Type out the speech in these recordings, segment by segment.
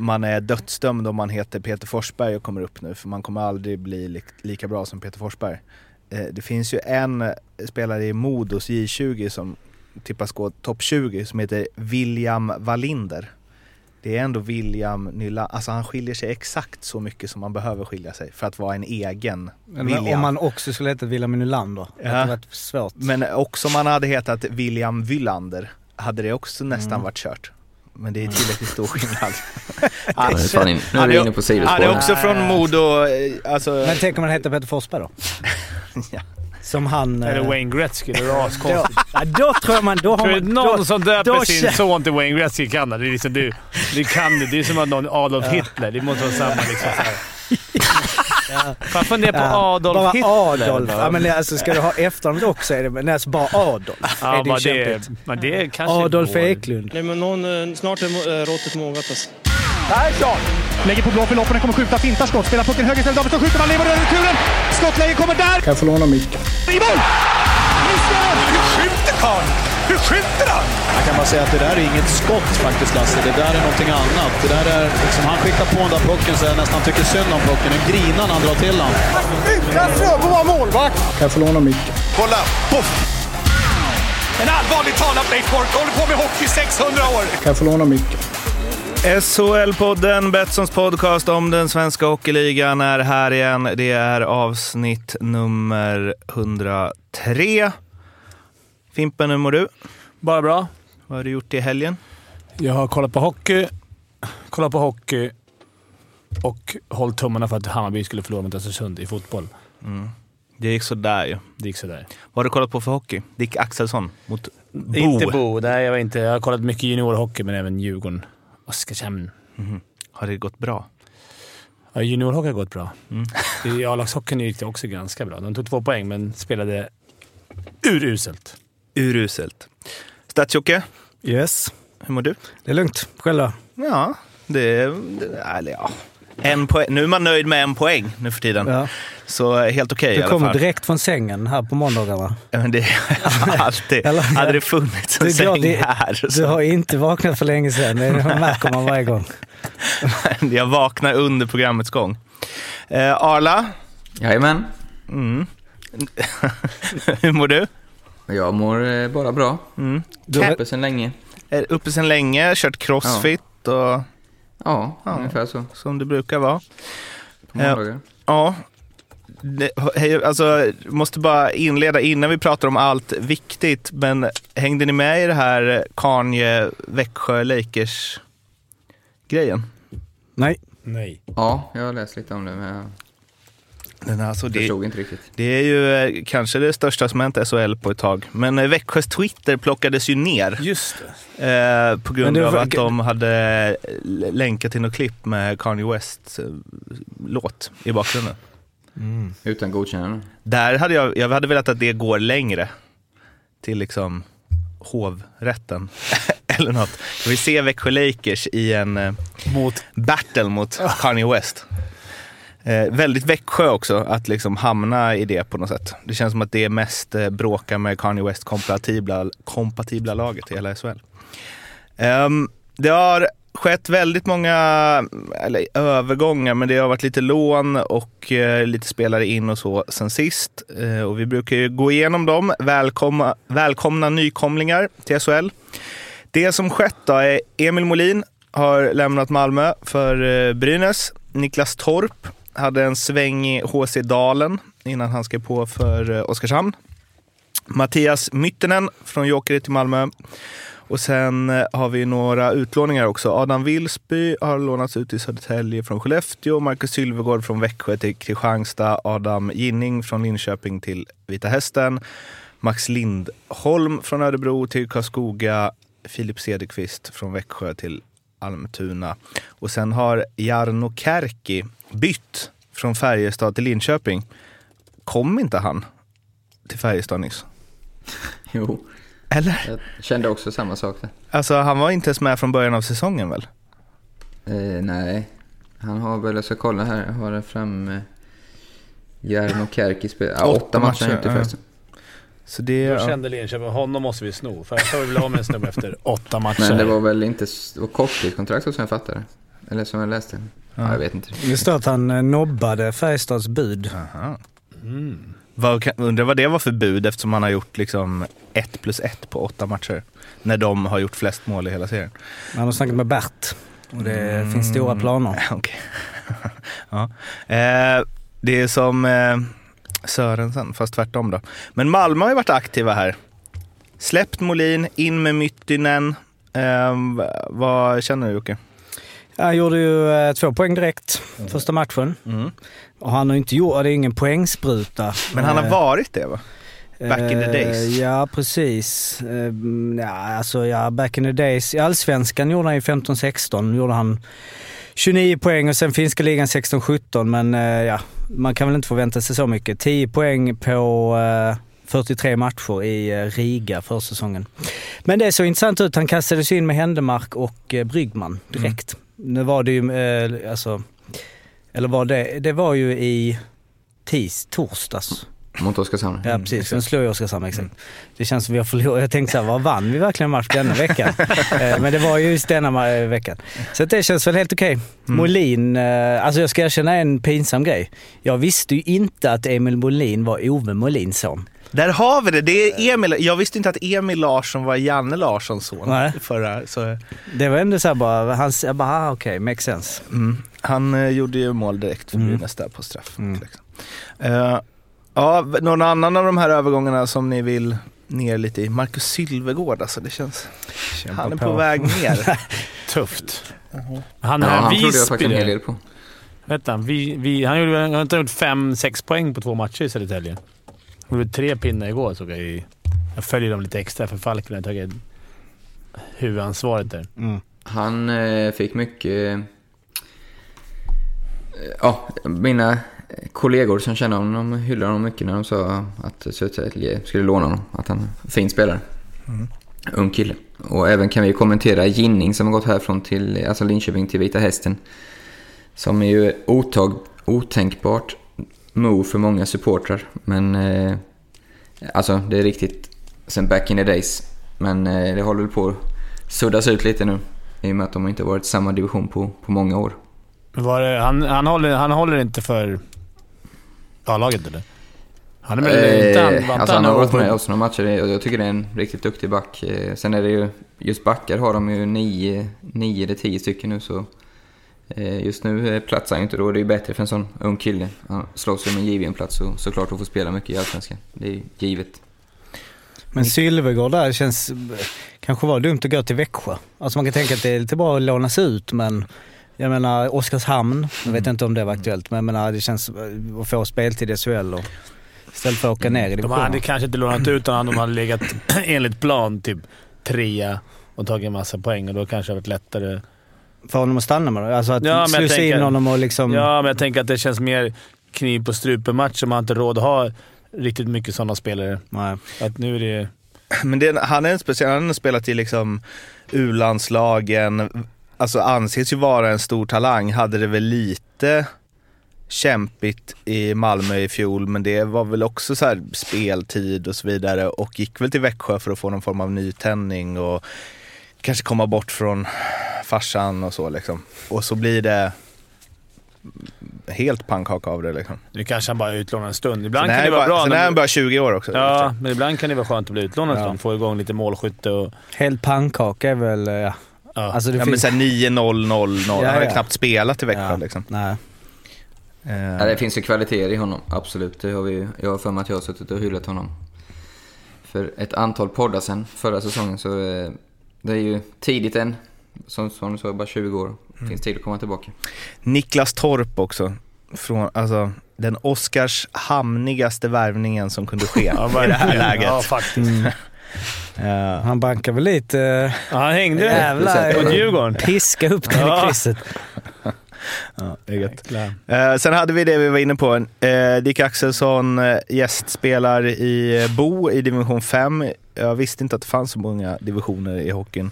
man är dödsdömd om man heter Peter Forsberg och kommer upp nu för man kommer aldrig bli li lika bra som Peter Forsberg. Eh, det finns ju en spelare i Modos J20 som tippas gå topp 20 som heter William Wallinder. Det är ändå William Nylander, alltså han skiljer sig exakt så mycket som man behöver skilja sig för att vara en egen Men William. om man också skulle heta William Nylander, Ja. det hade varit svårt. Men också om man hade hetat William Wylander hade det också nästan Mm. varit kört. Men det är tillräckligt stor skillnad. Ja, det är fan in, nu är Han vi är- inne på Han är sidospår. också från Modo, eh, alltså... Men tänk om man heter Peter Forsberg då? Ja. Som han... Eller eh, Wayne Gretzky, det är då, askonstigt. ja, då tror man... Då har Tror du man någon då, som då döper sin känner- son till Wayne Gretzky kan det? Det är liksom du. Det kan du. Det är som att någon Adolf Hitler. Det måste vara samma liksom. Så här. Fan fundera på Ja, Adolf bara Hitler. Adolf. Ja, men alltså, ska du ha efternamnet också är det men alltså bara Adolf. Ja, är det bara det, men det kanske Adolf går. Eklund. Nej, men någon, eh, snart är eh, råttet mogat alltså. Lägger på blå för loppen, kommer skjuta, fintar skott, spelar pucken höger istället, Davidsson skjuter, man lever över returen! Skottläge kommer där! Kan jag få låna micken? I mål! Missar! Hur skjuter karln? Hur skjuter han? Jag kan bara säga att det där är inget skott faktiskt Lasse. Det där är någonting annat. Det där är liksom, han skickar på den där pucken så jag nästan tycker synd om pucken. Den grinar när han drar till den. Utan Fröbo var målvakt! Kan jag få låna micken? Kolla! Poff! En allvarligt talad Leif Boork håller på med hockey i 600 år! Kan jag få låna micken? SHL-podden, Betssons podcast om den svenska hockeyligan är här igen. Det är avsnitt nummer 103. Fimpen, hur mår du? Bara bra. Vad har du gjort i helgen? Jag har kollat på hockey, kollat på hockey och hållit tummarna för att Hammarby skulle förlora mot Östersund i fotboll. Det gick sådär ju. Det gick sådär. Vad har du kollat på för hockey? Dick Axelsson mot Bo. Inte Bo. Nej, jag, var inte, jag har kollat mycket juniorhockey, men även Djurgården. Oskarshamn. Har det gått bra? Ja, juniorhockey har gått bra. Mm. I A-lagshockeyn gick det också ganska bra. De tog två poäng, men spelade uruselt. Uruselt. Stadsjocke, Yes. hur mår du? Det är lugnt. Själv då? Ja, det är... Eller ja. En poäng. Nu är man nöjd med en poäng nu för tiden. Ja. Så eh, helt okej i Du alla kommer fall. direkt från sängen här på måndagarna. Ja, men det har alltid... Eller- hade det funnits en Du, säng det- här Du så har inte vaknat för länge sedan. Det märker man varje gång. jag vaknar under programmets gång. Eh, Arla, Jajamän. mm. hur mår du? Jag mår eh, bara bra. Mm. Du har, Uppe sedan länge. Är uppe sedan länge, kört crossfit och Ja, Ja. ungefär så. som det brukar vara. På måndagar. Ja, det, hej, alltså, måste bara inleda innan vi pratar om allt viktigt, men hängde ni med i det här Kanye, Växjö, Lakers grejen? nej. Nej. Ja, jag har läst lite om det, men jag Den, alltså, det, förstod inte riktigt. det är ju eh, kanske det största som hänt SHL på ett tag. Men eh, Växjös Twitter plockades ju ner Just det. eh, på grund av var- att de hade länkat till något klipp med Kanye Wests eh, låt i bakgrunden. Utan godkännande. Där hade jag, jag hade velat att det går längre till liksom hovrätten eller något. Jag vill se Växjö Lakers i en eh, Mot... battle mot Kanye West. Eh, väldigt Växjö också att liksom hamna i det på något sätt. Det känns som att det är mest eh, bråka med Kanye West kompatibla, kompatibla laget i hela SHL. Ehm, det har skett väldigt många eller, övergångar, men det har varit lite lån och eh, lite spelare in och så sen sist. Eh, och vi brukar ju gå igenom dem. Välkomna, välkomna nykomlingar till SHL. Det som skett då är Emil Molin har lämnat Malmö för eh, Brynäs. Niklas Torp hade en sväng i HC Dalen innan han skrev på för eh, Oskarshamn. Mattias Myttinen från Jokerit till Malmö. Och sen eh, har vi några utlåningar också. Adam Wilsby har lånats ut till Södertälje från Skellefteå. Marcus Sylvegård från Växjö till Kristianstad. Adam Ginning från Linköping till Vita Hästen. Max Lindholm från Örebro till Karlskoga. Filip Cederqvist från Växjö till Almtuna. Och sen har Jarno Kärki bytt från Färjestad till Linköping. Kom inte han till Färjestad nyss? Jo, Eller? jag kände också samma sak där. Alltså han var inte ens med från början av säsongen väl? Eh, nej, han har väl, jag ska kolla här, jag har det fram... Eh, Jarno Kärki spelar, ja, Åtta matcher har han matcher, gjort i ja. förresten. Så det, ja. kände Linköping, honom måste vi sno. För jag får väl av med en snubbe efter åtta matcher. Men det var väl inte, det var korttidskontrakt som jag fattade. Eller som jag läste. Ja, jag vet inte. Det står att han eh, nobbade Färjestads bud. Kan- undrar vad det var för bud eftersom han har gjort liksom ett plus ett på åtta matcher. När de har gjort flest mål i hela serien. Han har snackat med Bert och det finns stora planer. Okej. ja. eh, det är som eh, Sörensen, fast tvärtom då. Men Malmö har ju varit aktiva här. Släppt Molin, in med Myttinen. Eh, vad känner du Jocke? Han gjorde ju eh, två poäng direkt första matchen. Mm. Och han har inte gjort, det är ingen poängspruta. Men han har Eh, varit det va? Back in the Eh, days. Ja, precis. Mm, Ja, alltså ja, back in the days. I Allsvenskan gjorde han ju 15-16. gjorde han 29 poäng och sen finska ligan 16-17. Men eh, ja, man kan väl inte förvänta sig så mycket. 10 poäng på eh, 43 matcher i eh, Riga för säsongen. Men det såg intressant ut. Han kastades in med Händemark och eh, Bryggman direkt. Nu var det ju, eh, alltså, eller var det, det var ju i tis, torsdags. Mot Oskarshamn. Ja precis, sen slår ju Oskarshamn exakt. Det känns som vi har förlorat. Jag tänkte såhär, vad vann vi verkligen match denna veckan? Eh, Men det var ju just denna eh, veckan. Så det känns väl helt okej. Molin, eh, alltså jag ska erkänna en pinsam grej. Jag visste ju inte att Emil Molin var Ove Molins son. Där har vi det. Det är Emil. Jag visste inte att Emil Larsson var Janne Larssons son. Nej. Förra, så, Det var ändå såhär bara, han, jag bara, ah, okej, makes sense. mm. Han eh, gjorde ju mål direkt för Mm. Brynäs där på straff. Liksom. Eh, ja, någon annan av de här övergångarna som ni vill ner lite i? Marcus Sylvegård alltså, det känns... han är på, på. väg ner. Tufft. Han Ja, är han trodde jag Visby. faktiskt en hel det. del på. Han, vi, vi, han gjorde, han har inte gjort fem, sex poäng på två matcher i Södertälje. Han gjorde tre pinnar igår såg jag i... Jag följer dem lite extra för Falken har tagit huvudansvaret där. Mm. Han eh, fick mycket... Eh, ja, mina kollegor som känner honom hyllade honom mycket när de sa att Södertälje skulle låna honom. Att han är fin spelare. Ung kille. Och även kan vi kommentera Ginning som har gått härifrån till alltså Linköping till Vita Hästen. Som är ju otag, otänkbart move för många supportrar. Men eh, alltså det är riktigt sen back in the days. Men eh, det håller väl på att suddas ut lite nu. I och med att de inte varit i samma division på, på många år. Det, han, han, håller, han håller inte för A-laget eller? Han är väl inte... Han, alltså han har varit med oss några matcher och jag tycker det är en riktigt duktig back. Eh, Sen är det ju, just backar har de ju nio, nio eller tio stycken nu så eh, just nu eh, platsar han ju inte då. Det är ju bättre för en sån ung kille. Han slåss om en given plats och såklart att få spela mycket i Allsvenskan. Det är givet. Men Sylvegård där känns... Kanske var dumt att gå till Växjö. Alltså man kan tänka att det är lite bra att lånas ut men jag menar Oskarshamn, jag vet inte om det var aktuellt men jag menar det känns att få speltid i SHL och istället för att åka ner i De divisionen. hade kanske inte lånat ut honom om de hade legat enligt plan typ trea och tagit en massa poäng och då kanske det varit lättare. För honom att stanna med det. Alltså att Ja, men jag slussa tänker- in honom och liksom... Ja, men jag tänker att det känns mer kniv på strupen-match om man inte har råd att ha riktigt mycket sådana spelare. Nej. Att nu är det... Men det, han är en speciell, han har spelat i liksom U-landslagen, alltså anses ju vara en stor talang. Hade det väl lite kämpigt i Malmö i fjol, men det var väl också så här speltid och så vidare och gick väl till Växjö för att få någon form av nytändning och kanske komma bort från farsan och så liksom. Och så blir det helt pannkaka av det liksom. Nu kanske han bara är utlånad en stund. Ibland Sen kan det vara bara, bra. sen när- är han bara 20 år också. Ja, men ibland kan det vara skönt att bli utlånad en Ja. stund. Få igång lite målskytte och... Helt pannkaka är väl... Ja. Ja. Alltså det Ja, men finns... såhär 9-0, 0-0. Ja, Han har ju ja. knappt spelat i Växjö Ja. liksom. Nej. Eh, Ja, det finns ju kvaliteter i honom, absolut. Det har vi, jag har för mig att jag har suttit och hyllat honom för ett antal poddar sen förra säsongen. Så eh, det är ju tidigt än. Som, som du sa, bara 20 år. Mm. finns tid att komma tillbaka. Niklas Torp också. Från, alltså, den Oskarshamnigaste värvningen som kunde ske i det här läget. Ja, faktiskt. Eh, Han bankar väl lite... Ja, han hängde Jävlar. mot Djurgården. Piska upp den Ja. i krysset. ja. Eh, sen hade vi det vi var inne på. Eh, Dick Axelsson eh, gästspelar i eh, Bo i division 5. Jag visste inte att det fanns så många divisioner i hockeyn.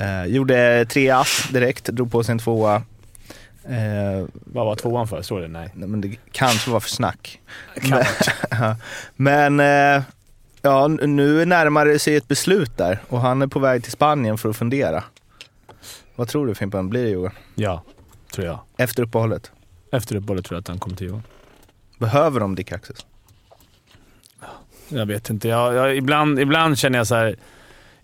Eh, gjorde tre ass direkt, drog på sig en tvåa. Eh, Vad var tvåan för? Står det? Nej. nej, men det kanske var för snack. Men eh, ja, nu närmar det sig ett beslut där och han är på väg till Spanien för att fundera. Vad tror du Fimpen, blir det Johan? Ja. tror jag. Efter uppehållet. Efter uppehållet tror jag att han kommer till Djurgården. Behöver de Dick Axels? Jag vet inte. Jag, jag, ibland, ibland känner jag så här.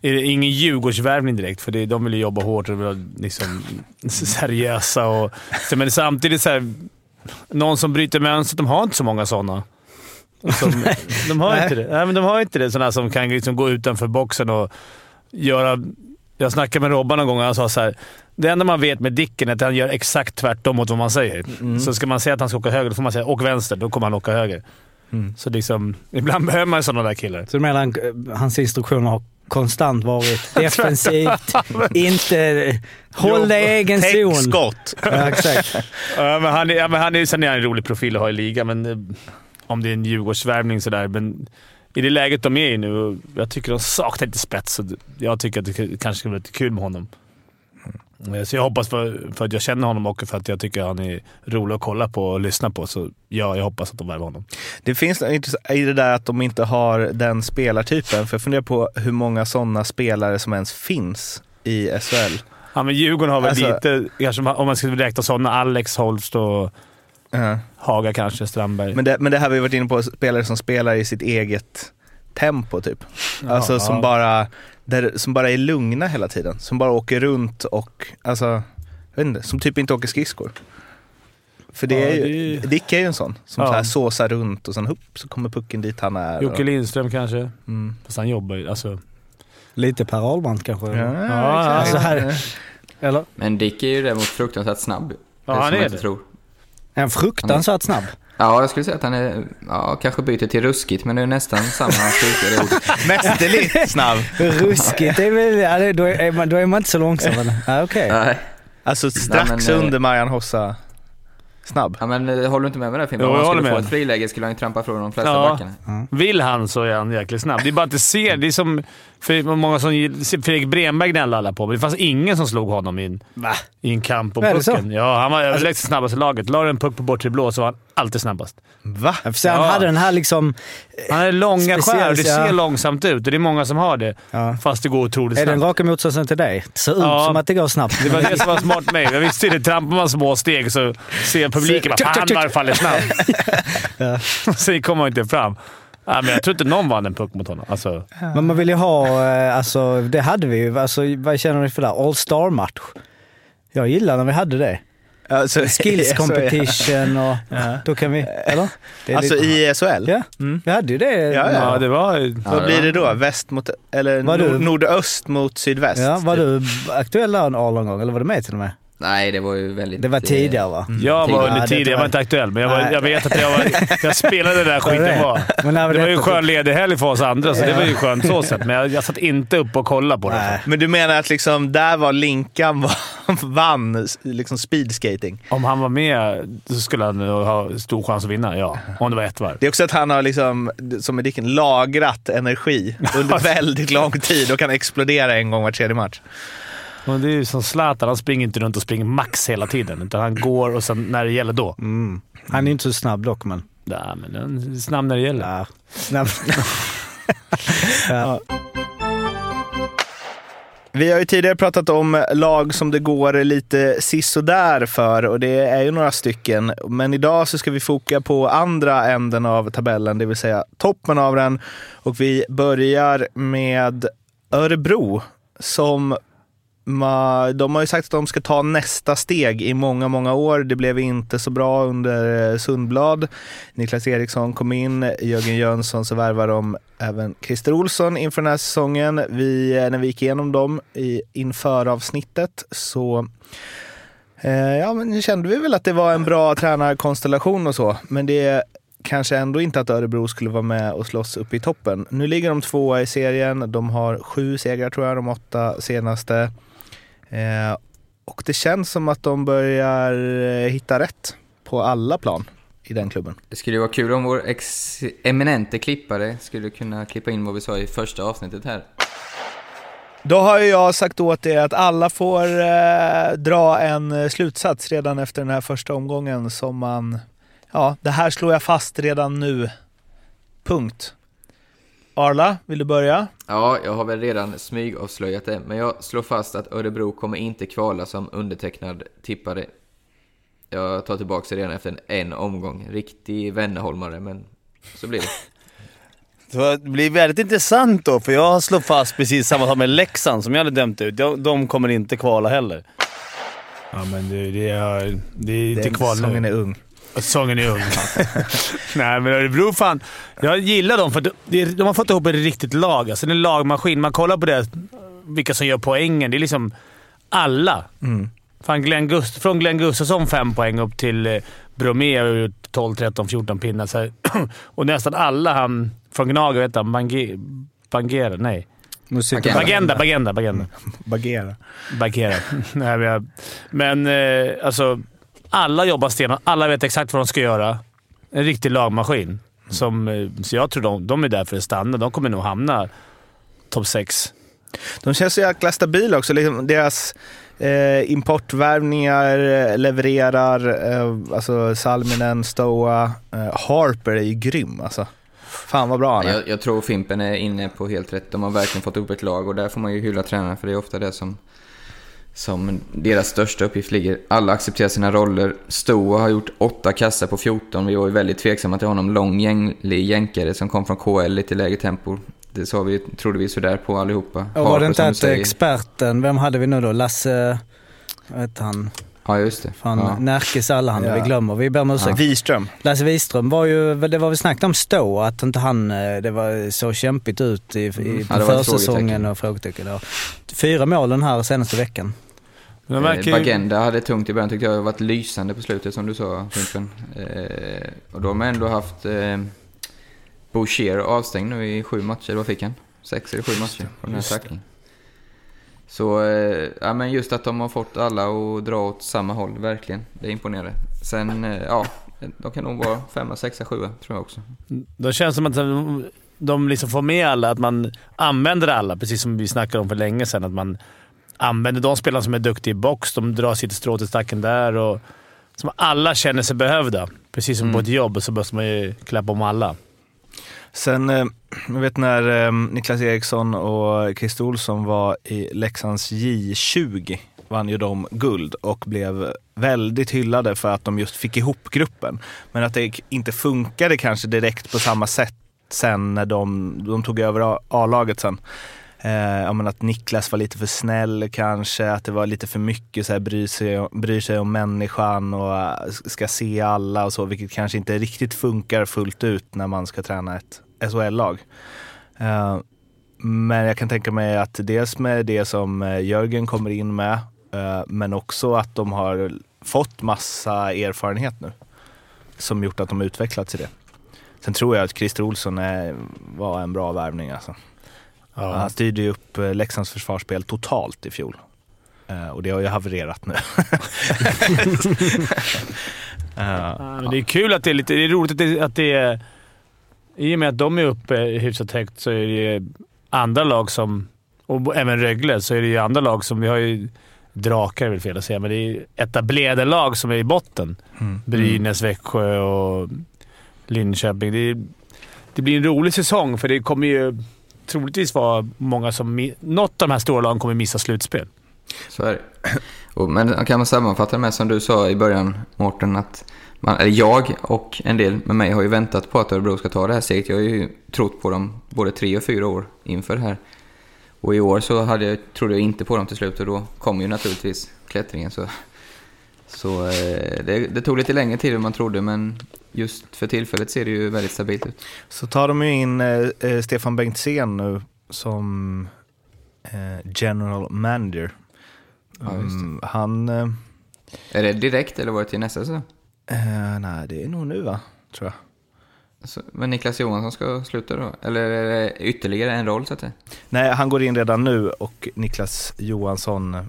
Är det ingen Djurgårdsvärvning direkt? För det, de vill ju jobba hårt och vill vara liksom seriösa. Och, men samtidigt så här, någon som bryter mönstret. De har inte så många sådana. Som, de har inte det. Nej, men de har inte det. Sådana som kan liksom gå utanför boxen och göra... Jag snackade med Robban någon gång och han sa så här. Det enda man vet med Dicken är att han gör exakt tvärtom mot vad man säger. Så ska man säga att han ska åka höger, då får man säga åk vänster. Då kommer han åka höger. Så liksom, ibland behöver man sådana där killar. Så du menar han, hans instruktioner har konstant varit defensivt, inte håll dig i egen zon. skott! Ja, exakt. Ja, men han är, ja, men han är, sen är han en rolig profil att ha i ligan, men eh, om det är en Djurgårdsvärvning sådär. Men i det läget de är i nu, jag tycker de saknar lite spets. Så jag tycker att det kanske skulle vara lite kul med honom. Eh, Så jag hoppas, för, för att jag känner honom och för att jag tycker han är rolig att kolla på och lyssna på, så ja, jag hoppas att de värvar honom. Det finns i det där att de inte har den spelartypen. För jag funderar på hur många sådana spelare som ens finns i SHL. Ja, men Djurgården har väl Alltså- lite, kanske, om man ska räkna sådana, Alex, Holst och Ja. Haga kanske, Strandberg. Men, det, men det här har vi varit inne på, spelare som spelar i sitt eget tempo typ. alltså Ja, som, ja. bara, där, som bara är lugna hela tiden. Som bara åker runt och, alltså, jag vet inte, som typ inte åker skridskor. För det Ja, är ju, det- Dick är ju en sån som Ja. så här såsar runt och sen hupp så kommer pucken dit han är. Jocke Lindström kanske. Mm. Fast han jobbar ju. Alltså, Lite Per Ahlbrant kanske? Ja, alltså här- Eller? Men Dick är ju däremot fruktansvärt snabb. Ja, som han är det. Tror. Är han fruktansvärt snabb? Ja, jag skulle säga att han är, ja, kanske byter till ruskigt, men det är nästan samma styrka. Mästerligt snabb. Ruskigt, det är väl, då, är man, då är man inte så långsam? Ja, okej. Nej. Alltså strax men, eh, under Marian Hossa snabb. Ja, men eh, håller du inte med mig där Fimpen? Om han skulle få med. ett friläge skulle han ju trampa från de flesta Ja. backarna. Vill han så är han jäkligt snabb. Det är bara att det ser... Det är som för många som Fredrik Bremberg gnällde alla på, men det fanns ingen som slog honom i en, i en kamp om pucken. Ja, han var överlägset snabbast i laget. La en puck på bortre blå så var han alltid snabbast. Va? Ja, sen han Ja. hade den här liksom... Han har långa skär och det ja. ser långsamt ut. Och det är många som har det, Ja. fast det går otroligt Är den snabbt. raka motsatsen till dig? Det ser ut Ja. som att det går snabbt. Det var det som var smart med mig. Jag visste det. Trampar man små steg så ser publiken Så- bara “Fan vad det faller snabbt”. Sen kommer man inte fram. Ja, men jag tror inte någon vann en puck mot honom. Alltså, Men man vill ju ha, eh, alltså det hade vi ju. Alltså, vad känner ni för det? All Star-match. Jag gillar när vi hade det. Alltså, Skills competition och... Då kan vi... Eller? Det är Alltså i SHL? Ja, vi hade ju det. Ja, ja, det var... Vad Ja, blir ja. det då? Väst mot, eller Var nord, du- nordöst mot sydväst? Ja, var du aktuell där någon gång? Eller var du med till och med? Nej, det var ju väldigt... Det var eh, tidigare va? Jag var under det tid, jag var- inte aktuell, men jag, var, jag vet att jag, var, jag spelade det där skiten när Det var ju en skön ledig helg för oss andra, så det var ju skönt så sett. Men jag, jag satt inte upp och kollade på det. Nej. Men du menar att liksom där var Linkan vann liksom speedskating? Om han var med så skulle han ha stor chans att vinna, ja. Om det var ett varv. Det är också att han har, liksom, som i Dicken, lagrat energi under väldigt lång tid och kan explodera en gång var tredje match. Och det är ju som Zlatan, han springer inte runt och springer max hela tiden. Utan han går och sen när det gäller då. Mm. Han är inte så snabb dock, men... Ja, men han är snabb när det gäller. Ja. Snabb. ja. Vi har ju tidigare pratat om lag som det går lite sisådär för och det är ju några stycken. Men idag så ska vi foka på andra änden av tabellen, det vill säga toppen av den. Och vi börjar med Örebro som de har ju sagt att de ska ta nästa steg i många, många år. Det blev inte så bra under eh, Sundblad. Niklas Eriksson kom in, Jörgen Jönsson så värvar de även Christer Olsson inför den här säsongen. Vi, eh, när vi gick igenom dem i, inför avsnittet så eh, ja, men kände vi väl att det var en bra tränarkonstellation och så. Men det är kanske ändå inte att Örebro skulle vara med och slåss upp i toppen. Nu ligger de tvåa i serien. De har sju segrar tror jag, de åtta senaste. Eh, och det känns som att de börjar eh, hitta rätt på alla plan i den klubben. Det skulle ju vara kul om vår ex eminente klippare skulle kunna klippa in vad vi sa i första avsnittet här. Då har ju jag sagt åt er att alla får eh, dra en eh, slutsats redan efter den här första omgången som man, ja, det här slår jag fast redan nu. Punkt. Arla, vill du börja? Ja, jag har väl redan smygavslöjat det, men jag slår fast att Örebro kommer inte kvala som undertecknad tippare. Jag tar tillbaka det redan efter en, en omgång. Riktig Wennerholmare, men så blir det. Det blir väldigt intressant då, för jag slår fast precis samma sak med Leksand som jag hade dömt ut. De, de kommer inte kvala heller. Ja, men det, det, är, det är inte Den kval nu. är ung. Säsongen är ung. Nej, men Örebro fan. Jag gillar dem för de, de har fått ihop ett riktigt lag. Alltså, det är en lagmaskin. Man kollar på det, vilka som gör poängen. Det är liksom alla. Mm. Fan, Glenn Gust från Glenn Gustafsson fem poäng upp till eh, Bromé har gjort 12, 13, 14 pinnar. Så och nästan alla han från Gnager, vet han, Bange, Bangera? Nej. Musik. Agenda. Bagenda, Bagenda, Bagenda. Bagera. Bagheera. Nej, men jag, men eh, alltså, alla jobbar stenhårt. Alla vet exakt vad de ska göra. En riktig lagmaskin. Som, eh, så jag tror de, de är där för att stanna. De kommer nog hamna topp sex. De känns så jäkla stabila också. Liksom deras eh, importvärvningar eh, levererar. Eh, alltså Salminen, Stoa. Eh, Harper är ju grym alltså. Fan vad bra han är. Jag, jag tror Fimpen är inne på helt rätt. De har verkligen fått upp ett lag och där får man ju hylla tränarna för det är ofta det som, som deras största uppgift ligger. Alla accepterar sina roller. Stoa har gjort åtta kassar på 14. Vi var ju väldigt tveksamma till honom. Lång gänglig jänkare som kom från KL lite lägre tempo. Det sa vi, trodde vi sådär på allihopa. Och var det inte att experten, vem hade vi nu då? Lasse... Vad hette han? Ja, just det. Fan, ja. Närkes Allehanda. Ja. Vi glömmer. Vi ber om ursäkt. Wiström. Lasse Wiström var ju, det var väl snack om stå, att inte han, det var så kämpigt ut i, i på Mm. Ja, försäsongen och frågetecken. Ja. Fyra mål den här senaste veckan. Eh, verkar Bagenda hade tungt i början tyckte jag. har varit lysande på slutet som du sa Fimpen. Eh, och då har man ändå haft eh, Boucher avstängd nu i sju matcher. Vad fick han? Sex eller sju matcher på den här tacklingen. Så eh, ja, men just att de har fått alla att dra åt samma håll, verkligen. Det är imponerande. Sen, eh, ja, de kan nog vara femma, sexa, sjua tror jag också. de känns som att de, de liksom får med alla, att man använder alla. Precis som vi snackade om för länge sedan. Att man använder de spelarna som är duktiga i box. De drar sitt strå till stacken där. Och, som alla känner sig behövda. Precis som Mm. på ett jobb så måste man ju klappa om alla. Sen, eh, jag vet när eh, Niklas Eriksson och Christer Olsson var i Leksands J20 vann ju de guld och blev väldigt hyllade för att de just fick ihop gruppen. Men att det inte funkade kanske direkt på samma sätt sen när de, de tog över A-laget sen. Eh, ja, men att Niklas var lite för snäll kanske, att det var lite för mycket så här, bryr, sig, bryr sig om människan och eh, ska se alla och så, vilket kanske inte riktigt funkar fullt ut när man ska träna ett SHL-lag. Eh, men jag kan tänka mig att dels med det som eh, Jörgen kommer in med, eh, men också att de har fått massa erfarenhet nu som gjort att de utvecklats i det. Sen tror jag att Christer Olsson är, var en bra värvning alltså. Ja. Han styrde ju upp eh, Leksands försvarsspel totalt i fjol. Eh, och det har ju havererat nu. Eh, Ja, men det är kul att det är lite... Det är roligt att det, att det är... I och med att de är uppe hyfsat högt så är det andra lag som... Och även Rögle, så är det ju andra lag som... Vi har ju drakar är väl fel att säga, men det är etablerade lag som är i botten. Mm. Brynäs, Växjö och Linköping. Det, är, det blir en rolig säsong för det kommer ju troligtvis vara många som... Något av de här stora lagen kommer missa slutspel. Så är det. Men kan man sammanfatta det med som du sa i början, Mårten, att man, eller jag och en del med mig har ju väntat på att Örebro ska ta det här steget. Jag har ju trott på dem både tre och fyra år inför det här. Och i år så hade jag, trodde jag inte på dem till slut och då kom ju naturligtvis klättringen. Så, så eh, det, det tog lite längre tid än man trodde men just för tillfället ser det ju väldigt stabilt ut. Så tar de ju in eh, eh, Stefan Bengtzén nu som eh, general manager. Ja, just det. Mm, han... Eh, Är det direkt eller var det till nästa säsong? nej, det är nog nu va? Tror jag. Så, men Niklas Johansson ska sluta då? Eller är det ytterligare en roll så att säga? Nej, han går in redan nu och Niklas Johansson, eh,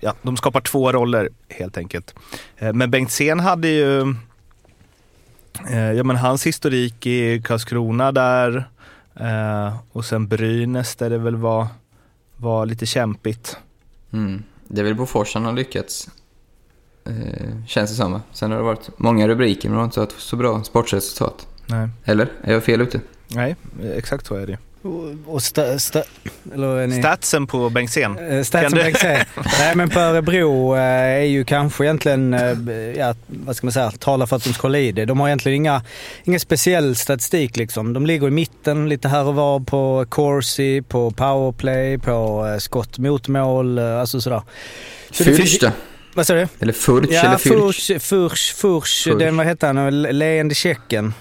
ja, de skapar två roller helt enkelt. Eh, men Bengtzén hade ju, eh, ja men hans historik i Karlskrona där eh, och sen Brynäs där det väl var, var lite kämpigt. Mm. Det är väl Bofors han har lyckats, eh, känns det som. Sen har det varit många rubriker men det har inte varit så bra sportresultat. Nej, Eller? Är jag fel ute? Nej exakt så är det. Och, sta, sta, eller är ni... Statsen på Bengtzén. Eh, Statsen du- Bengtzén. Nej men på Örebro eh, är ju kanske egentligen, eh, ja, vad ska man säga, talar för att de ska hålla i det. De har egentligen inga, ingen speciell statistik liksom. De ligger i mitten lite här och var på corsi, på powerplay, på skott mot mål, alltså sådär. Så då? Vad sa du? Eller Furch Ja, eller? Furch, Furch, Furch, Furch. den vad hette han, leende tjecken.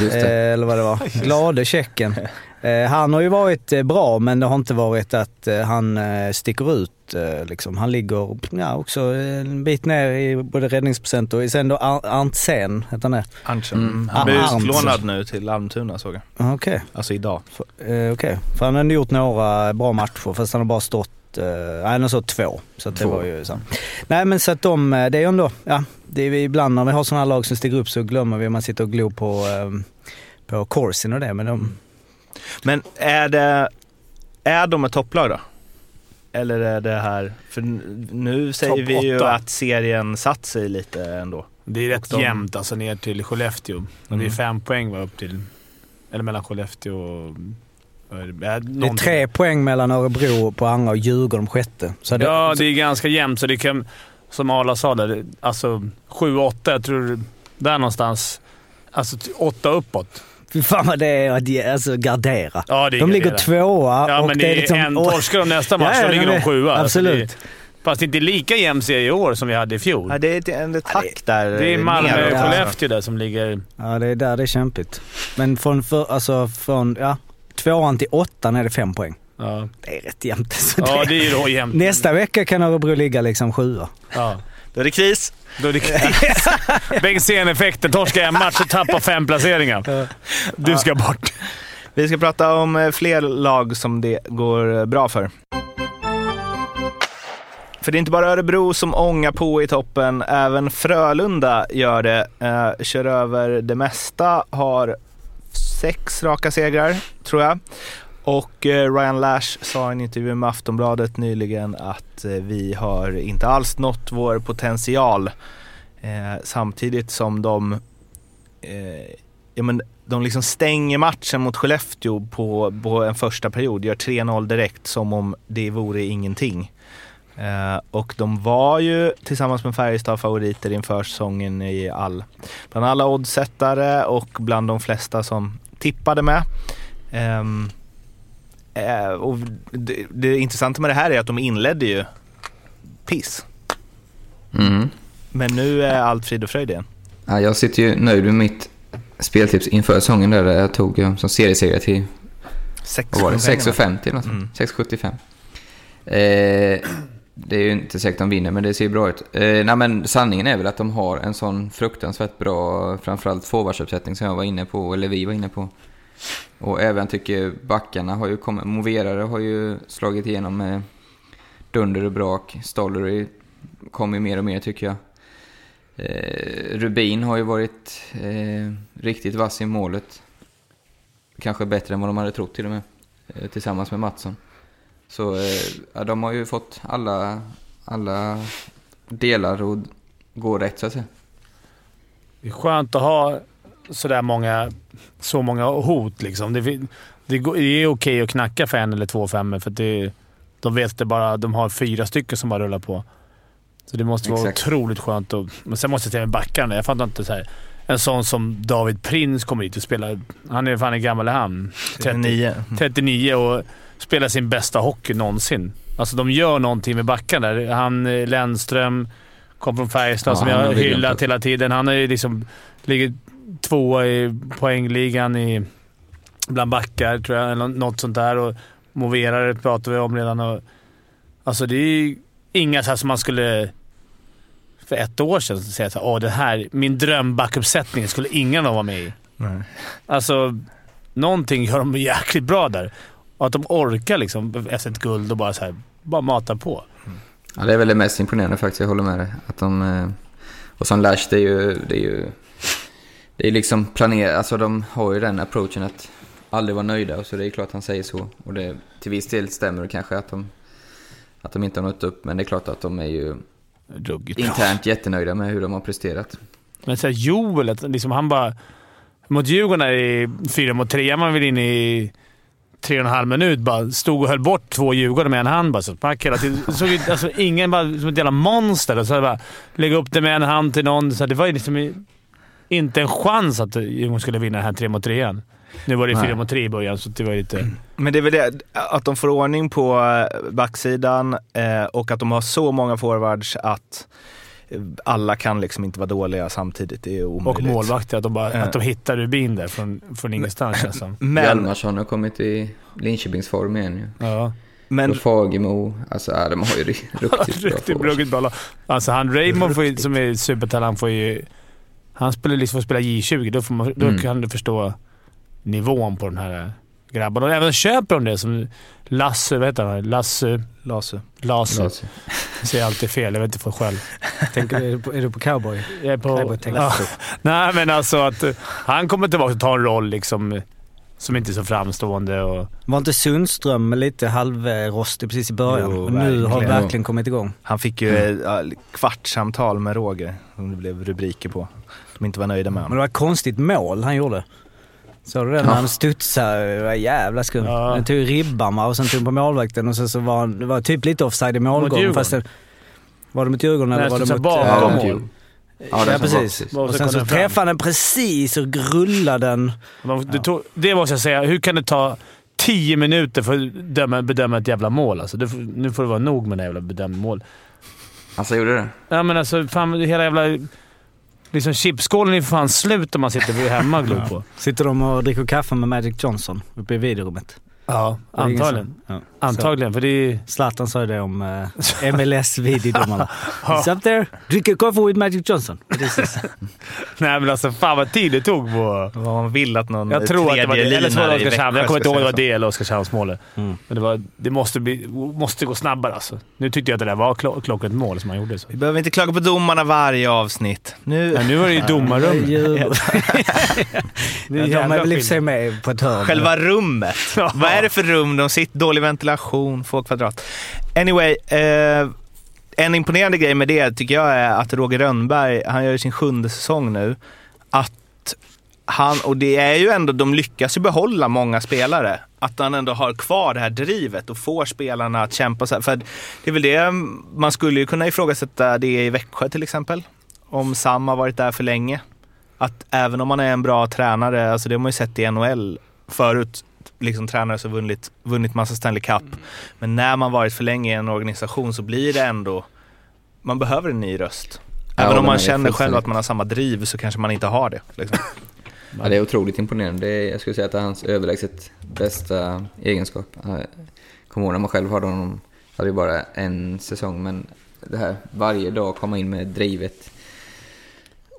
Eh, eller vad det var. Glade tjecken. Eh, han har ju varit eh, bra men det har inte varit att eh, han sticker ut. Eh, liksom. Han ligger ja, också en bit ner i både räddningsprocent och sen då Ar- Arntzen, heter han det? Arntzen. Mm. Mm. Han Ah, blev utlånad nu till Almtuna såg jag. Ah, Okej, Alltså idag. eh, okej. För han har ändå gjort några bra matcher fast han har bara stått eh, Nej, har stått två. Så att det Två. var ju så. Nej men så att de, eh, det är ju ändå, ja, det är ibland när vi har sådana här lag som stiger upp så glömmer vi att man sitter och glor på, eh, på Corsin och det. Men de, Men är det, är de ett topplag då? Eller är det här, för nu säger Topp vi ju åtta. att serien satt sig lite ändå. Det är rätt de- jämnt alltså ner till Skellefteå. Det är Mm. fem poäng var upp till... Eller mellan Skellefteå och... äh, Det är tre poäng mellan Örebro på andra och Djurgården på sjätte. Så det, Ja, det är ganska jämnt. Så det kan, som Arla sa där, alltså 7-8. Jag tror där någonstans. Alltså t- åtta uppåt. Fy fan vad det är att alltså, gardera. Ja, det är De ligger tvåa Ja, och men det är det är liksom... en, och- torskar de nästa match, Ja, ja, då ligger de sjua. Alltså, absolut. fast det är inte lika jämn serie i år som vi hade i fjol. Ja, det är ett- en tack där Det är. Malmö och. Skellefteå där som ligger... Ja, det är där det är kämpigt. Men från, för, alltså, från ja, tvåan till åttan är det fem poäng. Ja, Det är rätt jämnt. Så ja det, är då jämnt. nästa vecka kan Örebro ligga liksom sjua. Ja. Då är det kris. Då är det kris. Bengtzén-effekten. Torska en match och tappa fem placeringar. Du ska bort. Vi ska prata om eh, fler lag som det går eh, bra för. För det är inte bara Örebro som ångar på i toppen, även Frölunda gör det. Eh, kör över det mesta, har sex raka segrar, tror jag. Och eh, Ryan Lash sa i en intervju med Aftonbladet nyligen att eh, vi har inte alls nått vår potential. Eh, samtidigt som de eh, ja, men de liksom stänger matchen mot Skellefteå på, på en första period, gör 3-0 direkt som om det vore ingenting. Eh, och de var ju tillsammans med Färjestad favoriter inför säsongen i all, bland alla oddsättare och bland de flesta som tippade med. Ehm, eh, och det, det intressanta med det här är att de inledde ju piss. Mm. Men nu är allt frid och fröjd igen. Ja, jag sitter ju nöjd med mitt speltips inför säsongen där jag tog som seriesegrare till Sex vad var det, poäng, va? 6,50 eller något Mm. sånt. 6,75. Eh, det är ju inte säkert de vinner, men det ser ju bra ut. Eh, nej, men sanningen är väl att de har en sån fruktansvärt bra, framförallt forwardsuppsättning som jag var inne på, eller vi var inne på. Och även tycker backarna har ju kommit, Moverare har ju slagit igenom med dunder och brak. Stollery kommer mer och mer tycker jag. Eh, Rubin har ju varit eh, riktigt vass i målet. Kanske bättre än vad de hade trott till och med. Eh, tillsammans med Mattsson. Så eh, ja, de har ju fått alla, alla delar att gå rätt så att säga. Det är skönt att ha sådär många, så många hot. Liksom. Det, det, går- det är okej att knacka för en eller två femmor för det, de vet att det bara, de har fyra stycken som bara rullar på. Så det måste vara Exakt. otroligt skönt. Att, men sen måste jag säga med backarna. Jag fattar inte så här. En sån som David Prins kommer hit och spelar. Han är fan hur gammal är han? 30, 39. 39 och spelar sin bästa hockey någonsin. Alltså de gör någonting med backarna där. Han eh, Lennström kom från Färjestad Ja, som jag har hyllat hela tiden. Han ju liksom ligger tvåa i poängligan i, bland backar, tror jag. Eller något sånt där. Och Moverare pratar vi om redan. Och, alltså det är ju inga så här som man skulle för ett år sedan säga att Åh, det här, min drömbackuppsättning skulle ingen av dem vara med i. Nej. Alltså, någonting gör de jäkligt bra där. Och att de orkar liksom efter ett guld och bara så här, bara mata på. Ja, det är väl det mest imponerande faktiskt, jag håller med dig. Att de, eh, och som Lash, det är ju... Det är ju det är liksom planerat, alltså de har ju den approachen att aldrig vara nöjda. Och så det är klart han säger så. Och det, till viss del stämmer det kanske att de, att de inte har nått upp. Men det är klart att de är ju Ruggigt bra. internt jättenöjda med hur de har presterat. Men så här, Joel, att liksom han bara... Mot Djurgården är det fyra mot tre. Man vill in i tre och en halv minut bara stod och höll bort två Djurgårdare med en hand. Bara, så pack hela tiden. Såg ut, alltså, ingen bara som ett jävla monster. Så bara lägga upp det med en hand till någon. Så det var ju liksom inte en chans att Djurgården skulle vinna den här tre mot trean. Nu var det fyra mot tre i början, så det var lite... Men det är väl det, att de får ordning på eh, backsidan eh, och att de har så många forwards att alla kan liksom inte vara dåliga samtidigt. Det är omöjligt. Och målvakter. Att de, bara, att de hittar Rubin där från, från ingenstans känns som. Men, Hjalmarsson har kommit i Linköpings form igen ju. Ja. men Och Fagemo. Alltså, ja, de har ju ri- riktigt bra Riktigt ruggigt bra. Alltså han Raymond får ju, som är supertalang får ju... Han spelar liksom får spela J20. Då, får man, då Mm. kan du förstå nivån på den här grabben. Och även köper de det som Lasse, vad heter han? Lasse... Lasu. Lasse. Lasse. Jag säger alltid fel. Jag vet inte för själv. Tänker, är, du på, är du på cowboy? Jag är på... Cowboy-tänk. Ja. Nej, men alltså att eh, han kommer tillbaka och tar en roll liksom som inte är så framstående. Och, Var inte Sundström lite halvrostig precis i början? Jo, och nu har det verkligen. kommit igång. Han fick ju mm. kvartssamtal med Roger, som det blev rubriker på. De inte var nöjda med Men det honom. var ett konstigt mål han gjorde. Såg du det? När han studsade. Det var jävla skumt. Ja. Tog ribban va, och sen tog på målvakten och sen så var han, det var typ lite offside i målgången. Fast det, var det mot Djurgården Nej, eller var det mot... bakom eh, mål. Ja, Ja, den precis. precis. Och sen så den träffade han den precis och grullade den. Det, tog, det måste jag säga. Hur kan det ta tio minuter för att bedöma, bedöma ett jävla mål? Alltså, det, nu får det vara nog med det jävla bedömda mål. Alltså, gjorde det? Ja, men alltså fan, hela jävla... Liksom chipskålen är för fan slut om man sitter hemma och glor på. Sitter de och dricker kaffe med Magic Johnson uppe i videorummet. Ja, antagligen. Ja. Antagligen, för det är... Zlatan sa ju det om eh, MLS-videodomarna. He's up there, drink a coffee with Magic Johnson. Nej, men alltså fan vad tid det tog på... Vad man vill att någon Jag tror att det var det. Eller så var det Oskarshamn. Jag kommer inte ihåg om det ska var det eller Oskarshamnsmålet. Mm. Men det, var, det måste, bli, måste gå snabbare alltså. Nu tyckte jag att det där var klo- klockrent mål som han gjorde. Så. Vi behöver inte klaga på domarna varje avsnitt. Nu, Men nu var det ju domarrum. Djur- Det är Jag har jävla väl i sig skillnad. med på ett hörn. Själva rummet. Ja. Vad är det för rum? De sitter dålig ventilation, få kvadrat. Anyway, eh, en imponerande grej med det tycker jag är att Roger Rönnberg, han gör ju sin sjunde säsong nu, att han, och det är ju ändå, de lyckas ju behålla många spelare. Att han ändå har kvar det här drivet och får spelarna att kämpa. Så här. För det är väl det, man skulle ju kunna ifrågasätta det i Växjö till exempel. Om Sam har varit där för länge. Att även om man är en bra tränare, alltså det har man ju sett i NHL förut, liksom tränare som vunnit, vunnit massa Stanley Cup. Men när man varit för länge i en organisation så blir det ändå, man behöver en ny röst. Ja, Även om men man känner själv att man har samma driv så kanske man inte har det. Liksom. Ja, det är otroligt imponerande. Det är, jag skulle säga att det är hans överlägset bästa egenskap. Jag kommer ihåg när man själv hade honom, hade ju bara en säsong, men det här varje dag komma in med drivet.